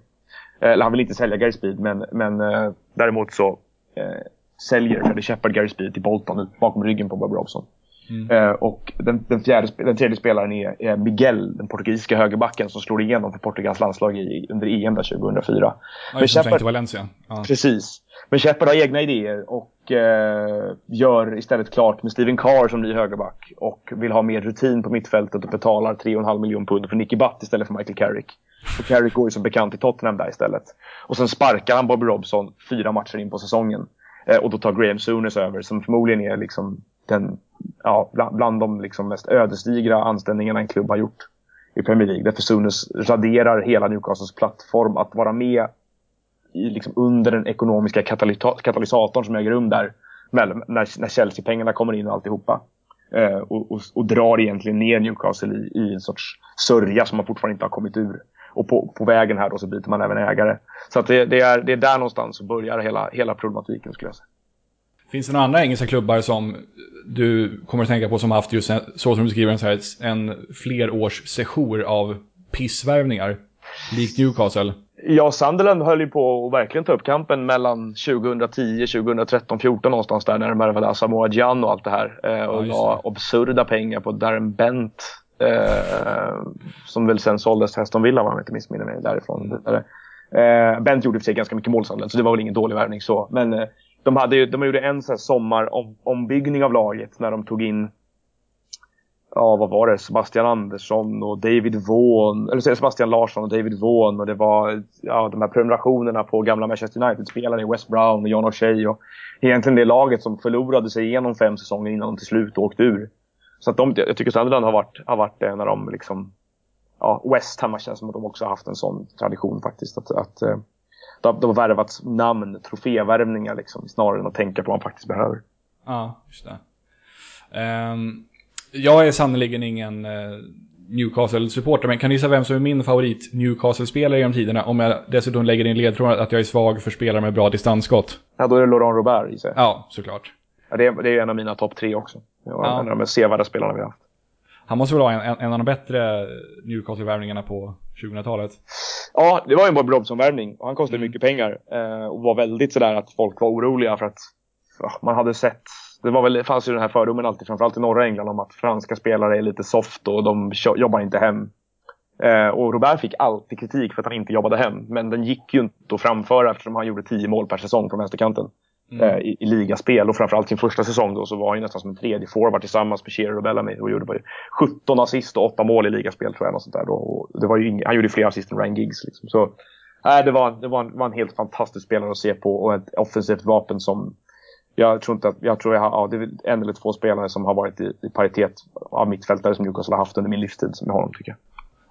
Eh, eller han vill inte sälja Gary Speed men, men eh, däremot så eh, säljer Freddie Shepard Gary Speed till Bolton bakom ryggen på Bob Robson. Mm. Eh, och den, den, fjärde, den tredje spelaren är, är, Miguel, den portugisiska högerbacken som slår igenom för Portugals landslag i, under EM där 2004. Ja, Men Shepard, Valencia. Ja. Precis. Men Shepard har egna idéer och eh, gör istället klart med Steven Carr som ny högerback och vill ha mer rutin på mittfältet och betalar 3,5 miljoner pund för Nicky Butt istället för Michael Carrick. Och Carrick går ju som bekant till Tottenham där istället. Och sen sparkar han Bobby Robson fyra matcher in på säsongen. Eh, och då tar Graham Souness över som förmodligen är liksom den, ja, bland, bland de liksom mest ödesdigra anställningarna en klubb har gjort i Premier League. Därför Sunes raderar hela Newcastles plattform att vara med i, liksom, under den ekonomiska katalysatorn som äger rum där. När, när Chelsea-pengarna kommer in och alltihopa. Eh, och, och, och drar egentligen ner Newcastle i, i en sorts sörja som man fortfarande inte har kommit ur. Och på, på vägen här då så byter man även ägare. Så att det, det, är, det är där någonstans som börjar hela, hela problematiken skulle jag säga. Finns det några andra engelska klubbar som du kommer att tänka på som haft just så som du skriver en, så här, en flerårs sejour av pissvärvningar? Likt Newcastle? Ja, Sunderland höll ju på att verkligen ta upp kampen mellan 2010, 2013, 14 någonstans där när de värvade Asamoah Gyan och allt det här. Eh, och ja, la absurda pengar på Darren Bent. Eh, som väl sen såldes till Aston Villa om jag inte missminner mig därifrån. Eh, Bent gjorde för sig ganska mycket mål så det var väl ingen dålig värvning så. Men eh, de, hade ju, de gjorde en sommarombyggning av laget när de tog in ja, vad var det? Sebastian Andersson och David Vaughan, eller Sebastian Larsson och David Vaughan och det var ja, de här prenumerationerna på gamla Manchester United-spelare, West Brown och John O'Shea och egentligen det laget som förlorade sig igenom fem säsonger innan de till slut åkte ur. Så att de, jag tycker Sunderland har varit, har varit en av de liksom, ja, West Ham känns som att de också har haft en sån tradition faktiskt. Att, att eh, de, de har värvat namn, trofévärvningar liksom, snarare än att tänka på vad man faktiskt behöver. Ja, just det. Um, jag är sannerligen ingen uh, Newcastle-supporter, men kan gissa vem som är min favorit Newcastle-spelare genom tiderna? Om jag dessutom lägger in ledtråden att jag är svag för spelare med bra distansskott. Ja, då är det Laurent Robert gissar Ja, såklart. Ja, det, är, det är en av mina topp tre också. Var ja. en av de sevärda spelarna vi har haft. Han måste väl vara en, en, av de bättre Newcastle-värvningarna på 2000-talet? Ja, det var en Bob Robson-värvning och han kostade mm. mycket pengar. Eh, och var väldigt sådär att folk var oroliga för att ja, man hade sett det var väl, fanns ju den här fördomen alltid, framförallt i norra England, om att franska spelare är lite soft och de jobbar inte hem. Eh, och Robert fick alltid kritik för att han inte jobbade hem. Men den gick ju inte att framföra eftersom han gjorde 10 mål per säsong från vänsterkanten. Mm. Eh, i, i, ligaspel och framförallt sin första säsong då så var han ju nästan som en tredje forward tillsammans med Shearer och Bellamy och gjorde 17 assist och 8 mål i ligaspel tror jag. Och sånt där då. Och det var ju han gjorde fler assist än Ryan Giggs. Liksom. Så, äh, det, var, det var, en, var en helt fantastisk spelare att se på och ett offensivt vapen som jag tror inte att, jag tror jag har, ja, det är en eller två spelare som har varit i, i paritet av mittfältare som Newcastle har haft under min livstid som jag har honom tycker jag.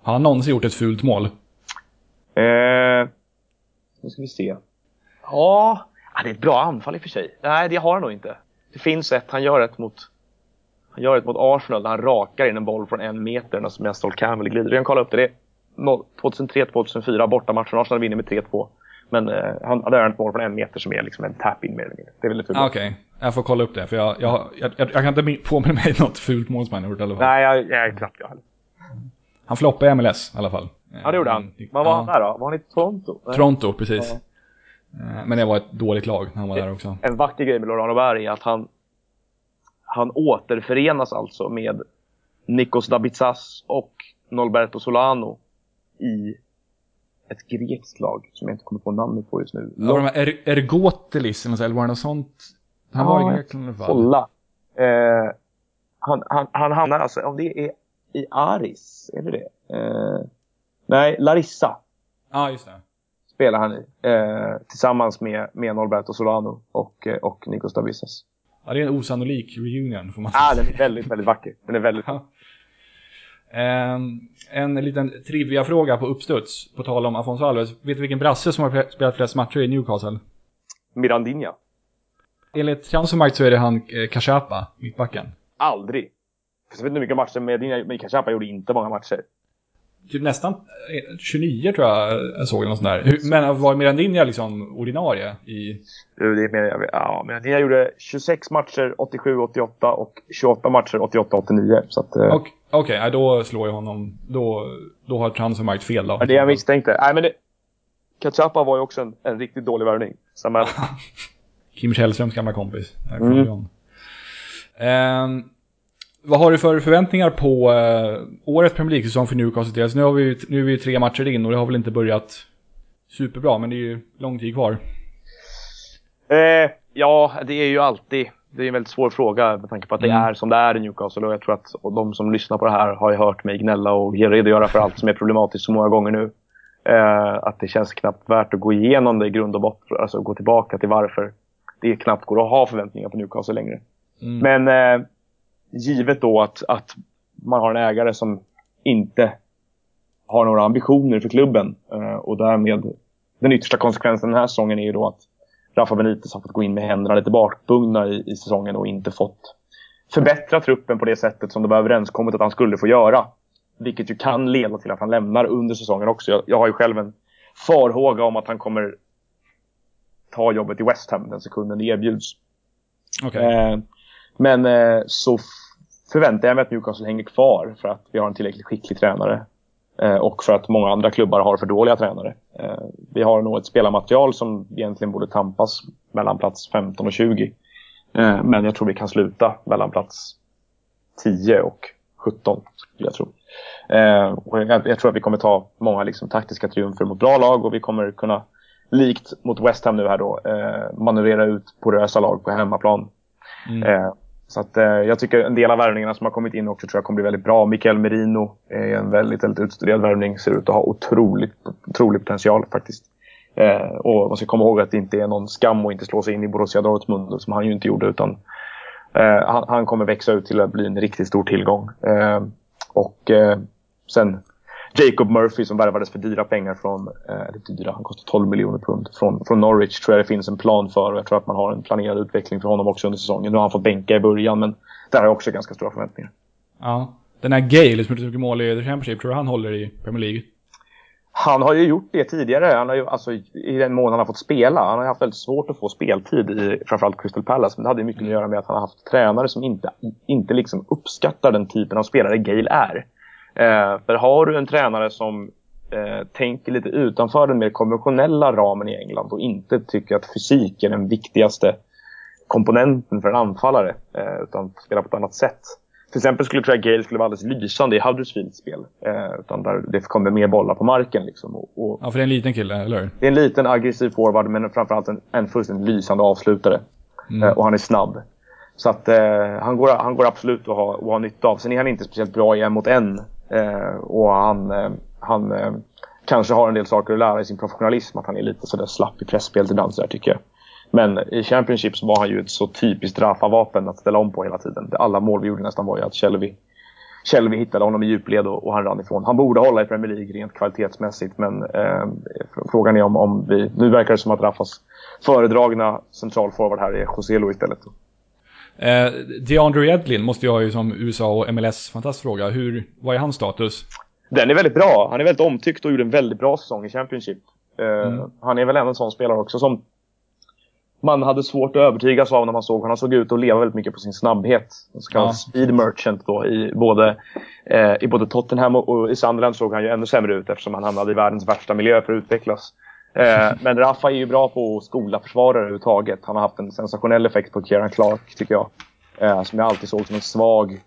Har han någonsin gjort ett fult mål? Eh, nu ska vi se. Ja, Ja, det är ett bra anfall i och för sig. Nej, det har han nog inte. Det finns ett, han gör ett mot han gör ett mot Arsenal där han rakar in en boll från en meter när som Sol Campbell glider. Vi kan kolla upp det. Det är 2003-2004 bortamatchen. Arsenal vinner med 3-2. Men eh, han hade ett mål från en meter som är liksom en tap-in mer eller mindre. Det är väldigt fult. Ah, okej, okay. jag får kolla upp det. För jag, jag, jag, jag, kan inte påminna mig något fult mål som han gjort i alla fall. Nej, jag, jag, knappt jag heller. Han floppade i MLS i alla fall. Ja, det gjorde han. Vad var ja. han där då? Var han i Toronto? Toronto, precis. Ja. Eh, men det var ett dåligt lag när han var där också. En vacker grej med Laurent Robert är att han, han återförenas alltså med Nikos Dabitsas och Norberto Solano i ett grekiskt lag som jag inte kommer på namnet på just nu. Ja, de här Ergotelis eller var det något sånt? Han ja, var i Grekland i alla fall. Kolla. Eh, han, han, han hamnar alltså, om det är i Aris, är det det? Eh, nej, Larissa. Ja, ah, just det spelar han. Eh, tillsammans med, med Norberto Solano och, eh, och Nikos Davissas. Ja, det är en osannolik reunion får man säga. Ja, den är väldigt, väldigt vacker. Den är väldigt ja. Um, en liten trivia-fråga på uppstuds, på tal om Afonso Alves. Vet du vilken brasse som har spelat flest matcher i Newcastle? Mirandinha. Enligt Transfermarkt så är det han eh, Kachapa, mittbacken. Aldrig. Jag vet inte hur mycket matcher Mirandinha, men Kachapa gjorde inte många matcher typ nästan 29 tror jag jag såg något sånt där. Men var Mirandinha liksom ordinarie i... Det är mer, ja, Mirandinha gjorde 26 matcher 87-88 och 28 matcher 88-89. Okej, okay, okay, då slår jag honom. Då, då har Transfermarkt fel då. Det jag misstänkte. Nej, men det... Kachapa var ju också en, en riktigt dålig värvning. Kim Källströms gamla kompis. Mm. Um, vad har du för förväntningar på uh, årets Premier League-säsong för Newcastle? Alltså, nu, har vi, nu är vi tre matcher in och det har väl inte börjat superbra, men det är ju lång tid kvar. Eh, ja, det är ju alltid det är en väldigt svår fråga med tanke på att det mm. är som det är i Newcastle och jag tror att de som lyssnar på det här har ju hört mig gnälla och redogöra för allt som är problematiskt så många gånger nu. Eh, att det känns knappt värt att gå igenom det i grund och botten, alltså gå tillbaka till varför det knappt går att ha förväntningar på Newcastle längre. Mm. Men eh, givet då att, att man har en ägare som inte har några ambitioner för klubben eh, och därmed den yttersta konsekvensen den här säsongen är ju då att Rafa Benitez har fått gå in med händerna lite bakbundna i, i säsongen och inte fått förbättra truppen på det sättet som det var överenskommet att han skulle få göra. Vilket ju kan leda till att han lämnar under säsongen också. Jag, jag har ju själv en farhåga om att han kommer ta jobbet i West Ham den sekunden det erbjuds. Okay. Eh, men eh, så förväntar jag mig att Newcastle hänger kvar för att vi har en tillräckligt skicklig tränare. Eh, och för att många andra klubbar har för dåliga tränare. Eh, vi har nog ett spelarmaterial som egentligen borde tampas mellan plats 15 och 20. Eh, men jag tror vi kan sluta mellan plats 10 och 17, skulle jag tro. Och jag tror att vi kommer ta många liksom, taktiska triumfer mot bra lag och vi kommer kunna, likt mot West Ham nu här då, manövrera ut porösa lag på hemmaplan. Mm. Så att, eh, jag tycker en del av värvningarna som har kommit in också tror jag kommer bli väldigt bra. Mikael Merino är en väldigt, väldigt utstuderad värvning. Ser ut att ha otroligt, otrolig potential faktiskt. Eh, och man ska komma ihåg att det inte är någon skam att inte slå sig in i Borussia Dortmund som han ju inte gjorde. Utan eh, han, han, kommer växa ut till att bli en riktigt stor tillgång. Eh, och eh, sen Jacob Murphy som värvades för dyra pengar från, eh, dyra, han kostar 12 miljoner pund, från, från Norwich tror jag det finns en plan för och jag tror att man har en planerad utveckling för honom också under säsongen. Nu har han fått bänka i början men där har jag också ganska stora förväntningar. Ja. Den här Gale som gjorde mål i The Championship, tror du han håller i Premier League? Han har ju gjort det tidigare. Han har ju, alltså, I den mån han har fått spela. Han har haft väldigt svårt att få speltid i framförallt Crystal Palace. Men det hade mycket att göra med att han har haft tränare som inte, inte liksom uppskattar den typen av spelare Gale är. Eh, för har du en tränare som eh, tänker lite utanför den mer konventionella ramen i England och inte tycker att fysik är den viktigaste komponenten för en anfallare eh, utan spelar på ett annat sätt. Till exempel skulle jag tro att Gale skulle vara alldeles lysande i Huddersfields spel. Eh, utan där det kommer mer bollar på marken. Liksom, och, och, ja, för det är en liten kille, eller Det är en liten aggressiv forward men framförallt en, en fullständigt lysande avslutare. Mm. Eh, och han är snabb. Så att eh, han, går, han går absolut att ha, att ha nytta av. Sen är han inte speciellt bra i en mot en Eh, och han, eh, han eh, kanske har en del saker att lära i sin professionalism. Att han är lite sådär slapp i pressspelet ibland sådär tycker jag. Men i Championship så var han ju ett så typiskt Rafa-vapen att ställa om på hela tiden. Alla mål vi gjorde nästan var ju att Shelby, Shelby hittade honom i djupled och, och han rann ifrån. Han borde hålla i Premier League rent kvalitetsmässigt men eh, frågan är om, om vi... Nu verkar det som att Rafas föredragna centralforward här är Joselo istället. Eh, DeAndre Edlin måste jag ju som USA och MLS-fantast fråga. Hur, vad är hans status? Den är väldigt bra. Han är väldigt omtyckt och gjorde en väldigt bra säsong i Championship. Eh, mm. Han är väl en sån spelare också som man hade svårt att övertygas av när man såg honom. Han såg ut att leva väldigt mycket på sin snabbhet. En så kallad ja. speed merchant då i både, eh, i både Tottenham och, och, i Sunderland såg han ju ännu sämre ut eftersom han hamnade i världens värsta miljö för att utvecklas. Eh, men Rafa är ju bra på att skola försvarare överhuvudtaget. Han har haft en sensationell effekt på Kieran Clark, tycker jag. Eh, som jag alltid såg som en svag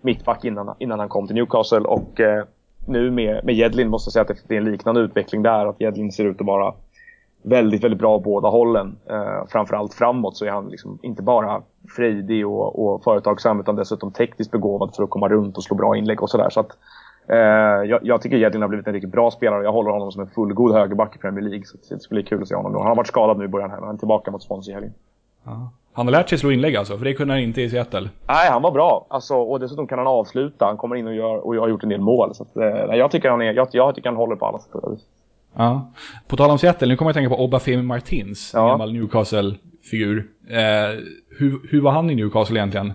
mittback innan, innan han kom till Newcastle. Och eh, nu med, med Jedlin måste jag säga att det är en liknande utveckling där. Att Jedlin ser ut att vara väldigt, väldigt bra båda hållen. Eh, framförallt framåt så är han liksom inte bara frejdig och, och företagsam utan dessutom tekniskt begåvad för att komma runt och slå bra inlägg och sådär. Så att jag, jag, tycker Jedlin har blivit en riktigt bra spelare och jag håller honom som en fullgod högerback i Premier League. Så det ska bli kul att se honom då. Han har varit skadad nu i början här, men han är tillbaka mot Swansea i helgen. Han har lärt sig slå inlägg alltså, för det kunde han inte i Seattle. Nej, han var bra. Alltså, och dessutom kan han avsluta. Han kommer in och, gör, och har gjort en del mål. Så att, eh, jag, tycker han är, jag, jag tycker han håller på alla sätt Ja. På tal om Seattle, nu kommer jag att tänka på Obafemi Martins, ja. gammal Newcastle-figur. Eh, hur, hur var han i Newcastle egentligen?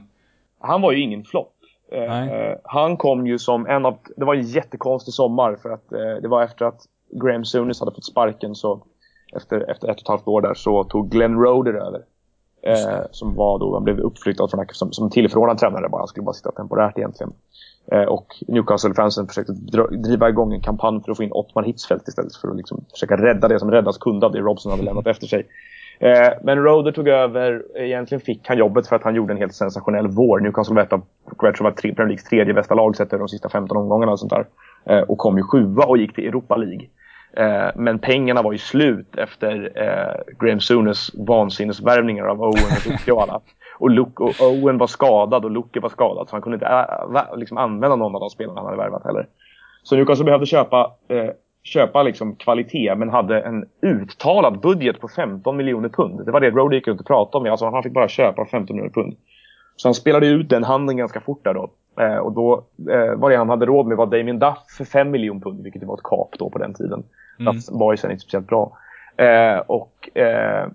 Han var ju ingen flopp. Eh, han kom ju som en av... Det var en jättekonstig sommar för att eh, det var efter att Graham Souness hade fått sparken så efter, efter ett och ett halvt år där så tog Glenn Roder över. Eh, som var då, han blev uppflyttad från, som, som tillförordnad tränare bara. Han skulle bara sitta temporärt egentligen. Eh, och Newcastle-fansen försökte driva igång en kampanj för att få in Ottmar Hitzfeldt istället för att liksom försöka rädda det som räddas kunde av det Robson hade lämnat efter sig. Eh, men Roder tog över. Egentligen fick han jobbet för att han gjorde en helt sensationell vår. Newcastle var ett av Premier Leagues tredje bästa lag sett de sista 15 omgångarna och sånt där. Eh, och kom ju sjua och gick till Europa League. Eh, men pengarna var ju slut efter eh, Graham Sunes vansinnesvärvningar av Owen och Luke och alla. Och, Luke, och Owen var skadad och Luke var skadad så han kunde inte äh, liksom använda någon av de spelarna han hade värvat heller. Så Newcastle behövde köpa eh, köpa liksom kvalitet men hade en uttalad budget på 15 miljoner pund. Det var det Brody gick runt och pratade om. Alltså, han fick bara köpa 15 miljoner pund. Så han spelade ut den handeln ganska fort där då. Eh, och då eh, var det han hade råd med var Damien Duff för 5 miljoner pund, vilket var ett kap då på den tiden. Mm. Duff var ju sen inte speciellt bra. Eh, och eh,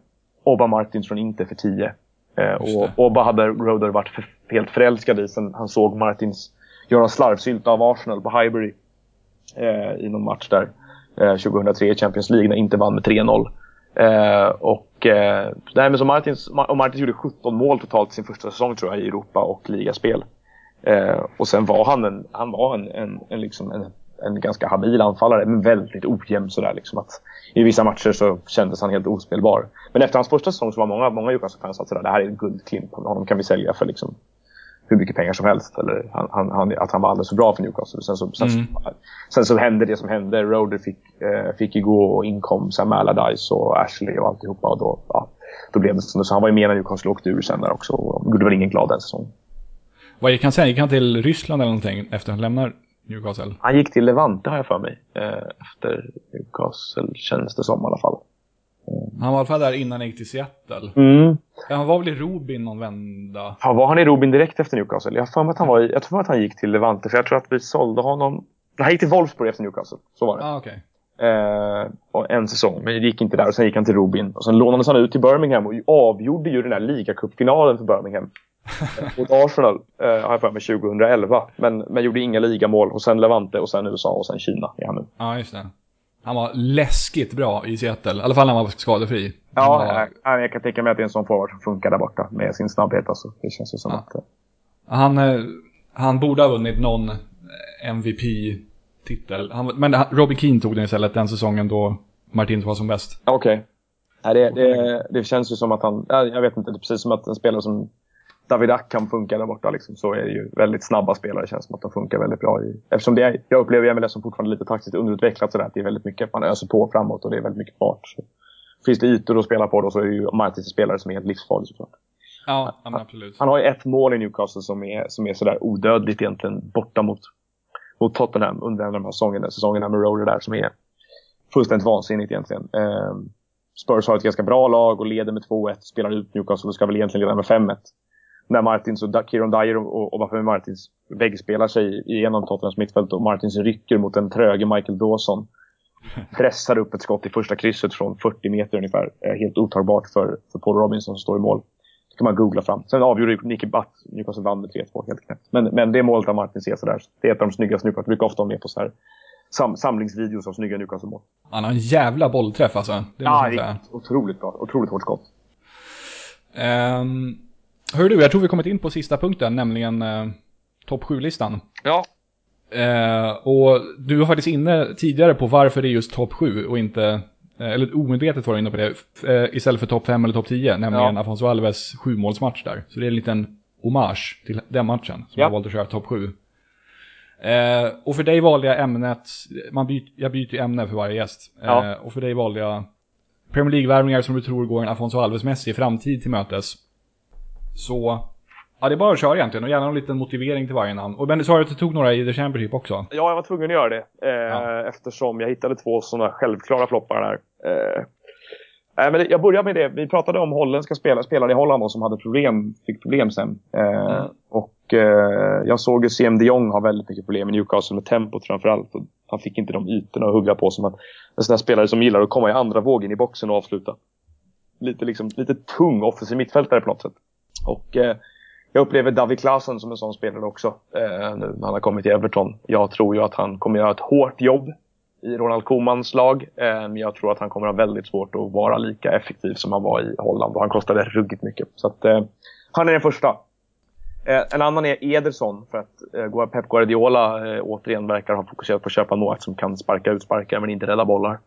Oba Martins från Inter för 10. Eh, och Oba hade Roder varit för, helt förälskad i sen han såg Martins göra slarvsylta av Arsenal på Highbury eh, i någon match där. Eh, 2003 i Champions League när inte vann med 3-0. Eh, och, eh, nej, men så Martins, och Martins gjorde 17 mål totalt sin första säsong tror jag i Europa och ligaspel. Eh, och sen var han en, han var en, en, en, liksom en, en ganska habil anfallare, men väldigt ojämn sådär. Liksom att I vissa matcher så kändes han helt ospelbar. Men efter hans första säsong så var många, många Newcastle-fans att sådär, det här är en guldklimp. Honom kan vi sälja för liksom hur mycket pengar som helst. Eller han, han, att han var alldeles för bra för Newcastle. Sen så, sen, mm. sen så hände det som hände. Roder fick, eh, fick gå och inkom Sam Allardyce och Ashley och alltihopa. Och då, ja, då blev det så. så han var ju med när Newcastle åkte ur sen där också. Och gjorde väl ingen glad den säsongen. Vad gick han sen? Gick han till Ryssland eller någonting efter att han lämnar Newcastle? Han gick till Levante har jag för mig. Eh, efter Newcastle känns det som i alla fall. Han var i alla fall där innan han gick till Seattle. Mm. Han var väl i Robin någon vända? Ja, var han i Robin direkt efter Newcastle? Jag tror att han, var i, jag tror att han gick till Levante, för jag tror att vi sålde honom... Han gick till Wolfsburg efter Newcastle, så var det. Ah, okay. eh, en säsong, men det gick inte där. Och sen gick han till Robin. Och sen lånades han ut till Birmingham och avgjorde ju den där ligacupfinalen för Birmingham. mot Arsenal, eh, har jag för mig, 2011. Men, men gjorde inga ligamål. Och sen Levante och sen USA och sen Kina är han nu. Ja, just det. Han var läskigt bra i Seattle. I alla fall när han var skadefri. Ja, var... jag, jag, kan tänka mig att det är en sån forward som funkar där borta med sin snabbhet. Alltså. Det känns ju som ja. att... Eh, han, eh, han borde ha vunnit någon MVP-titel. Men Robbie Keane tog den istället den säsongen då Martins var som bäst. Okej. Okay. Det, det, det, känns ju som att han... Jag vet inte, det är precis som att en spelare som David Ackham funkar där borta liksom, så är det ju väldigt snabba spelare. Känns som att de funkar väldigt bra. I, eftersom det är, jag upplever MLS som fortfarande lite taktiskt underutvecklat sådär. Att det är väldigt mycket, man öser på framåt och det är väldigt mycket fart. Så finns det ytor att spela på då så är ju Martins spelare som är helt livsfarlig såklart. Ja, han, absolut. Han har ju ett mål i Newcastle som är, som är sådär odödligt egentligen borta mot, mot Tottenham under de här säsongerna, säsongerna med Roller där som är fullständigt vansinnigt egentligen. Um, Spurs har ett ganska bra lag och leder med 2-1, spelar ut Newcastle och ska väl egentligen leda med 5-1 när Martins och Kieron Dyer och, och varför Martins väggspelar sig igenom Tottenhams mittfält och Martins rycker mot en tröge Michael Dawson. Pressar upp ett skott i första krysset från 40 meter ungefär. Helt otagbart för, för Paul Robinson som står i mål. Det kan man googla fram. Sen avgjorde Nicky Butt, Newcastle vann med 3-2 helt knäppt. Men, men det målet av Martins är sådär. Det är ett av de snyggaste Newcastle. Brukar ofta vara med på så här sam samlingsvideos av snygga Newcastle-mål. Han har en jävla bollträff alltså. Det ja, det är otroligt bra. Otroligt hårt skott. Um, Hör du, jag tror vi kommit in på sista punkten, nämligen eh, topp 7-listan. Ja. Eh, och du var faktiskt inne tidigare på varför det är just topp 7 och inte, eh, eller omedvetet var du inne på det, eh, istället för topp 5 eller topp 10, nämligen ja. Afonso Alves sjumålsmatch där. Så det är en liten hommage till den matchen som ja. jag valt att köra topp 7. Eh, och för dig valde jag ämnet, man byt, jag byter ämne för varje gäst. Ja. och för dig valde jag Premier League-värvningar som du tror går en Afonso Alves-mässig framtid till mötes. Så Ja, det är bara att köra egentligen och gärna en liten motivering till varje namn. Och men du sa att du tog några i The Championship också? Ja, jag var tvungen att göra det. Eh, ja. Eftersom jag hittade två sådana självklara floppar där. Eh, men jag börjar med det. Vi pratade om holländska spelare, spelare i Holland som hade problem, fick problem sen. Eh, mm. Och eh, jag såg ju CM de Jong ha väldigt mycket problem i Newcastle med tempot framförallt. Och han fick inte de ytorna att hugga på som att en sån här spelare som gillar att komma i andra vågen i boxen och avsluta. Lite, liksom, lite tung offensiv mittfältare på något sätt. Och eh, jag upplever David Klasen som en sån spelare också. Eh, nu när han har kommit till Everton. Jag tror ju att han kommer göra ett hårt jobb i Ronald Komans lag. Eh, men jag tror att han kommer ha väldigt svårt att vara lika effektiv som han var i Holland. Och han kostade ruggigt mycket. Så att, eh, han är den första. Eh, en annan är Ederson. För att eh, Pep Guardiola eh, återigen verkar ha fokuserat på att köpa en målvakt som kan sparka ut sparkar men inte rädda bollar.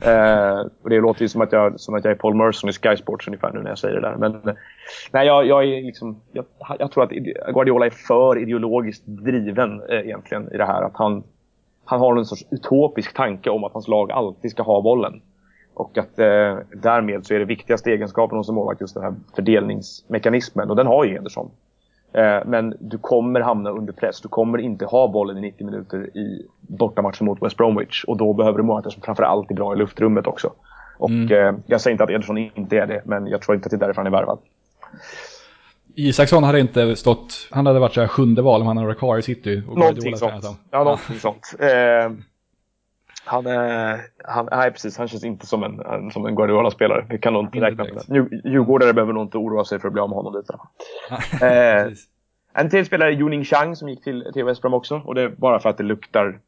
Eh, och det låter ju som att, jag, som att jag är Paul Merson i Sky Sports ungefär nu när jag säger det där. Men nej, jag, jag är liksom, jag, jag, tror att Guardiola är för ideologiskt driven eh, egentligen i det här. Att han, han har en sorts utopisk tanke om att hans lag alltid ska ha bollen. Och att eh, därmed så är det viktigaste egenskapen hos en målvakt just den här fördelningsmekanismen. Och den har ju Henderson. Eh, men du kommer hamna under press. Du kommer inte ha bollen i 90 minuter i bortamatchen mot West Bromwich. Och då behöver du målvakter som framförallt är bra i luftrummet också. Och mm. eh, jag säger inte att Ederson inte är det, men jag tror inte att det är därför han är värvad. Isaksson hade inte stått, han hade varit så här sjunde val om han hade varit kvar i city. Och någonting sånt. Ja, någonting sånt. Eh, han, är, han, nej, precis, han känns inte som en, en som en Guardiola-spelare. Vi kan nog inte, räkna med det. Djurgårdare behöver nog inte oroa sig för att bli av med honom lite. eh, en till spelare är Juning Chang som gick till, till West Brom också. Och det är bara för att det luktar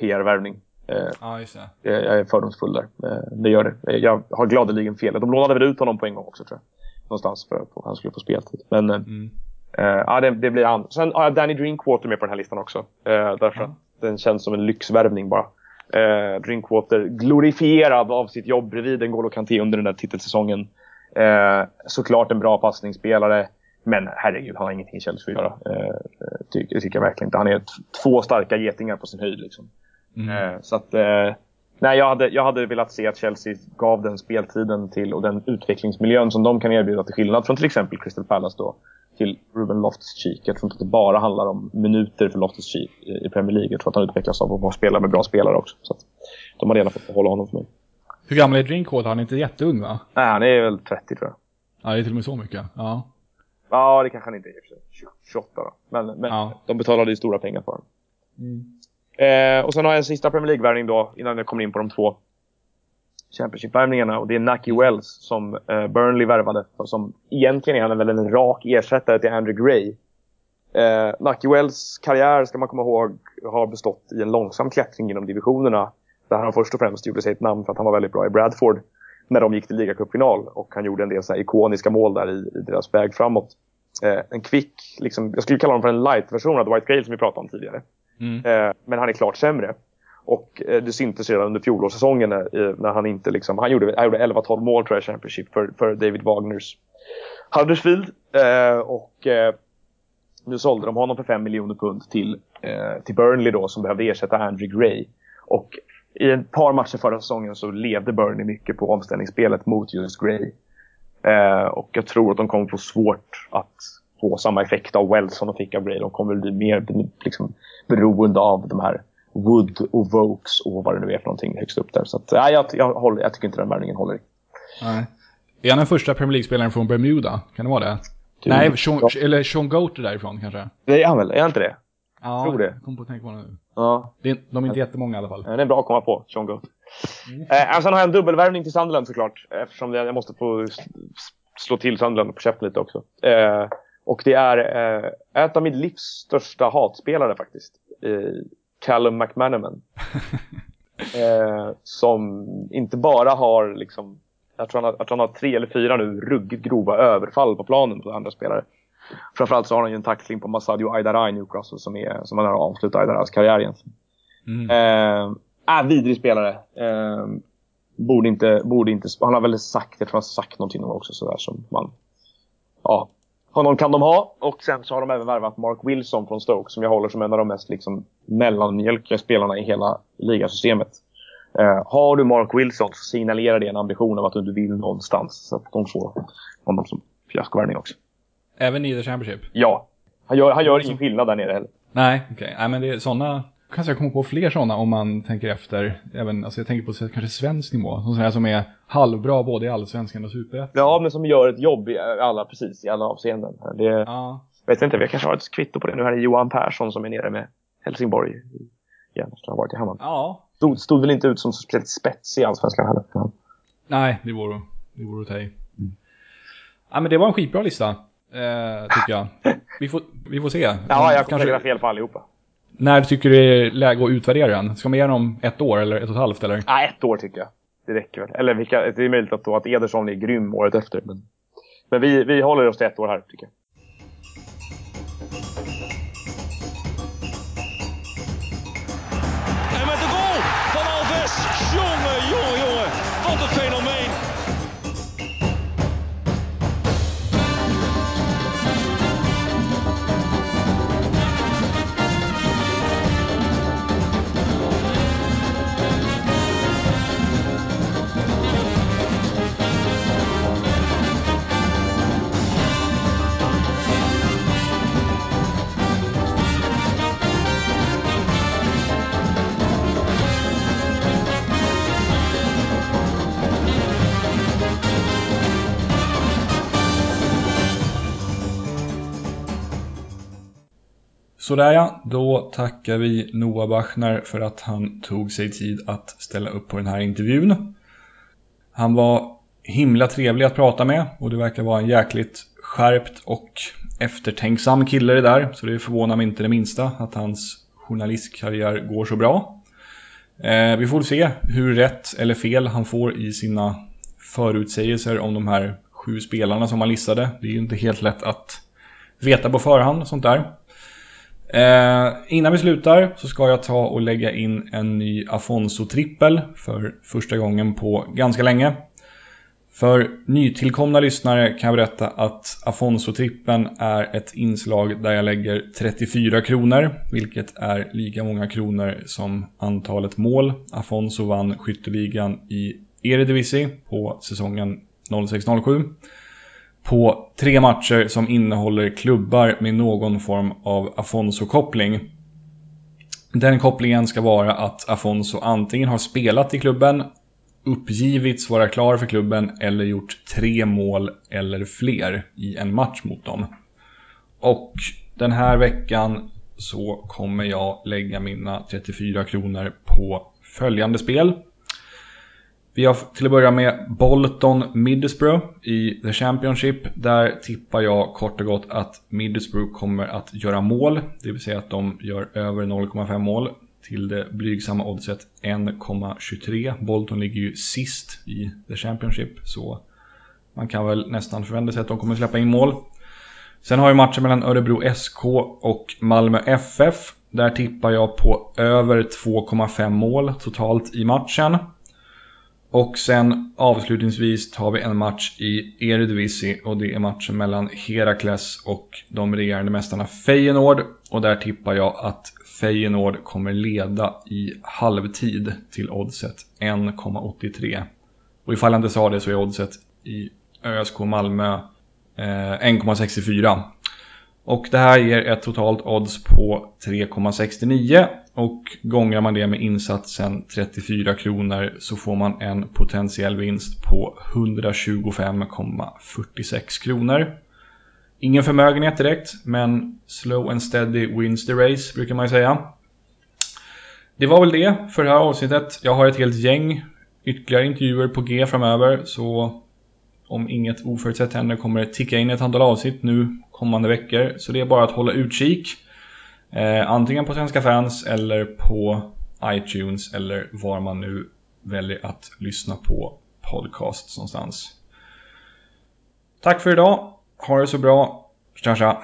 PR-värvning. Eh, det. Jag är fördomsfull där. Eh, det gör det. Jag har gladeligen fel. De lånade väl ut honom på en gång också tror jag. Någonstans för att han skulle få speltid. Men eh, mm. Uh, ja, det, det, blir han. Sen har jag Danny Drinkwater med på den här listan också. Därför mm. att den känns som en lyxvärvning bara. Eh, Drinkwater glorifierad av sitt jobb bredvid N'Golo Kanté under den där titelsäsongen. Eh, såklart en bra passningsspelare. Men herregud, han har ingenting i Chelsea att göra. Eh, ty det tycker jag verkligen inte. Han är två starka getingar på sin höjd. Liksom. Mm. Eh, så att, eh, nej, jag hade, jag hade velat se att Chelsea gav den speltiden till och den utvecklingsmiljön som de kan erbjuda till skillnad från till exempel Crystal Palace då till Ruben Loftus-Cheek. Jag tror inte att det bara handlar om minuter för Loftus-Cheek i Premier League. Jag tror att han utvecklas av att vara spela med bra spelare också. Så de har redan fått behålla honom för mig. Hur gammal är Drinkwater? Han är inte jätteung va? Nej, han är väl 30 tror jag. Ja, det är till och med så mycket. Ja. Ja, det kanske han inte är 28 då. Men, men ja. de betalade ju stora pengar för honom. Mm. Eh, och sen har jag en sista Premier League-värvning då, innan jag kommer in på de två Championship-värvningarna. Och det är Naki Wells som eh, Burnley värvade. Som egentligen är han väl en rak ersättare till Andrew Gray. Eh, Naki Wells karriär, ska man komma ihåg, har bestått i en långsam klättring genom divisionerna. Där han först och främst gjorde sig ett namn för att han var väldigt bra i Bradford. När de gick till ligacupfinal. Och han gjorde en del så ikoniska mål där i, i deras väg framåt. Eh, en kvick, liksom, jag skulle kalla honom för en light-version av White Grail som vi pratade om tidigare. Mm. Eh, men han är klart sämre. Och eh, det syntes redan under fjolårssäsongen eh, när, när han inte liksom, han gjorde, han gjorde 11-12 mål tror jag i Championship för, för David Wagners Huddersfield. Eh, och eh, nu sålde de honom för 5 miljoner pund till, eh, till Burnley då som behövde ersätta Andrew Gray. Och i ett par matcher förra säsongen så levde Burnley mycket på omställningsspelet mot just Gray. Eh, och jag tror att de kommer få svårt att få samma effekt av Wells som de fick av Gray. De kommer bli mer liksom, beroende av de här Wood och Vokes och vad det nu är för någonting högst upp där. Så att, ja, jag, jag, håller, jag tycker inte den värvningen håller. Nej. Är han den första Premier League-spelaren från Bermuda? Kan det vara det? Typ. Nej, Sean, eller Sean Goater därifrån kanske? Det är han väl? Är han inte det? Ja, jag tror det. kom på att tänka på det nu. Ja. Det är, de är inte jättemånga i alla fall. Ja, det är bra att komma på, Sean Goater. Mm. Eh, sen har jag en dubbelvärvning till Sunderland såklart. Eftersom jag måste få slå till Sunderland på käften lite också. Eh, och det är eh, ett av mitt livs största hatspelare faktiskt. Eh, Callum McManaman. eh, som inte bara har liksom, jag tror, han har, jag tror han har tre eller fyra nu ruggigt grova överfall på planen på andra spelare. Framförallt så har han ju en tackling på Masadio Aydara i Newcastle som, är, som han har avslutat Aydaras karriär egentligen. Mm. Eh, äh, vidrig spelare. Eh, borde inte, borde inte, han har väl sagt, jag tror han har sagt någonting också sådär som man, ja, honom kan de ha. Och sen så har de även värvat Mark Wilson från Stoke som jag håller som en av de mest liksom, mellanmjölkiga spelarna i hela ligasystemet. Uh, har du Mark Wilson så signalerar det en ambition av att du vill någonstans. Så att de får honom som fiaskovärvning också. Även i The Championship? Ja. Han gör, han gör ingen skillnad där nere heller. Nej, okej. Okay. Nej, men det är sådana kanske jag kommer på fler sådana om man tänker efter. Även, alltså jag tänker på kanske svensk nivå. Sådana som är halvbra både i allsvenskan och superettan. Ja, men som gör ett jobb i alla, precis, i alla avseenden. Det, ja. Vet inte, vi kanske har ett kvitto på det. Nu här är Johan Persson som är nere med Helsingborg igen. Som har varit i Hammarby. Ja. Stod, stod väl inte ut som speciellt spets i allsvenskan heller. Ja. Nej, det vore, det vore att ta i. Mm. Ja, men det var en skitbra lista. Eh, tycker jag. Vi får, vi får se. Ja, jag kommer kanske... fel på allihopa. När tycker du det är läge att utvärdera den? Ska man ge den ett år eller ett och ett halvt? Eller? Ja, ett år tycker jag. Det räcker väl. Eller vilka, det är möjligt att, då, att Ederson är grym året efter. Men, men vi, vi håller oss till ett år här tycker jag. Sådär ja, då tackar vi Noah Bachner för att han tog sig tid att ställa upp på den här intervjun. Han var himla trevlig att prata med och det verkar vara en jäkligt skärpt och eftertänksam kille det där. Så det förvånar mig inte det minsta att hans journalistkarriär går så bra. Eh, vi får se hur rätt eller fel han får i sina förutsägelser om de här sju spelarna som han listade. Det är ju inte helt lätt att veta på förhand och sånt där. Eh, innan vi slutar så ska jag ta och lägga in en ny Afonso-trippel för första gången på ganska länge. För nytillkomna lyssnare kan jag berätta att Afonso-trippen är ett inslag där jag lägger 34 kronor, vilket är lika många kronor som antalet mål. Afonso vann skytteligan i Eredivisie på säsongen 06-07 på tre matcher som innehåller klubbar med någon form av Afonso-koppling. Den kopplingen ska vara att Afonso antingen har spelat i klubben, uppgivits vara klar för klubben eller gjort tre mål eller fler i en match mot dem. Och den här veckan så kommer jag lägga mina 34 kronor på följande spel. Vi har till att börja med Bolton Middlesbrough i The Championship. Där tippar jag kort och gott att Middlesbrough kommer att göra mål. Det vill säga att de gör över 0,5 mål till det blygsamma oddset 1,23. Bolton ligger ju sist i The Championship så man kan väl nästan förvänta sig att de kommer släppa in mål. Sen har vi matchen mellan Örebro SK och Malmö FF. Där tippar jag på över 2,5 mål totalt i matchen. Och sen avslutningsvis tar vi en match i Eredivisie och det är matchen mellan Herakles och de regerande mästarna Feyenoord. Och där tippar jag att Feyenoord kommer leda i halvtid till oddset 1,83. Och ifall jag inte sa det så är oddset i ÖSK Malmö eh, 1,64. Och det här ger ett totalt odds på 3,69 och gångar man det med insatsen 34 kronor så får man en potentiell vinst på 125,46 kronor. Ingen förmögenhet direkt, men slow and steady wins the race brukar man ju säga. Det var väl det för det här avsnittet. Jag har ett helt gäng ytterligare intervjuer på G framöver, så om inget oförutsett händer kommer det ticka in ett antal avsnitt nu kommande veckor. Så det är bara att hålla utkik. Eh, antingen på Svenska fans eller på iTunes eller var man nu väljer att lyssna på podcast någonstans. Tack för idag. Ha det så bra. Tja tja.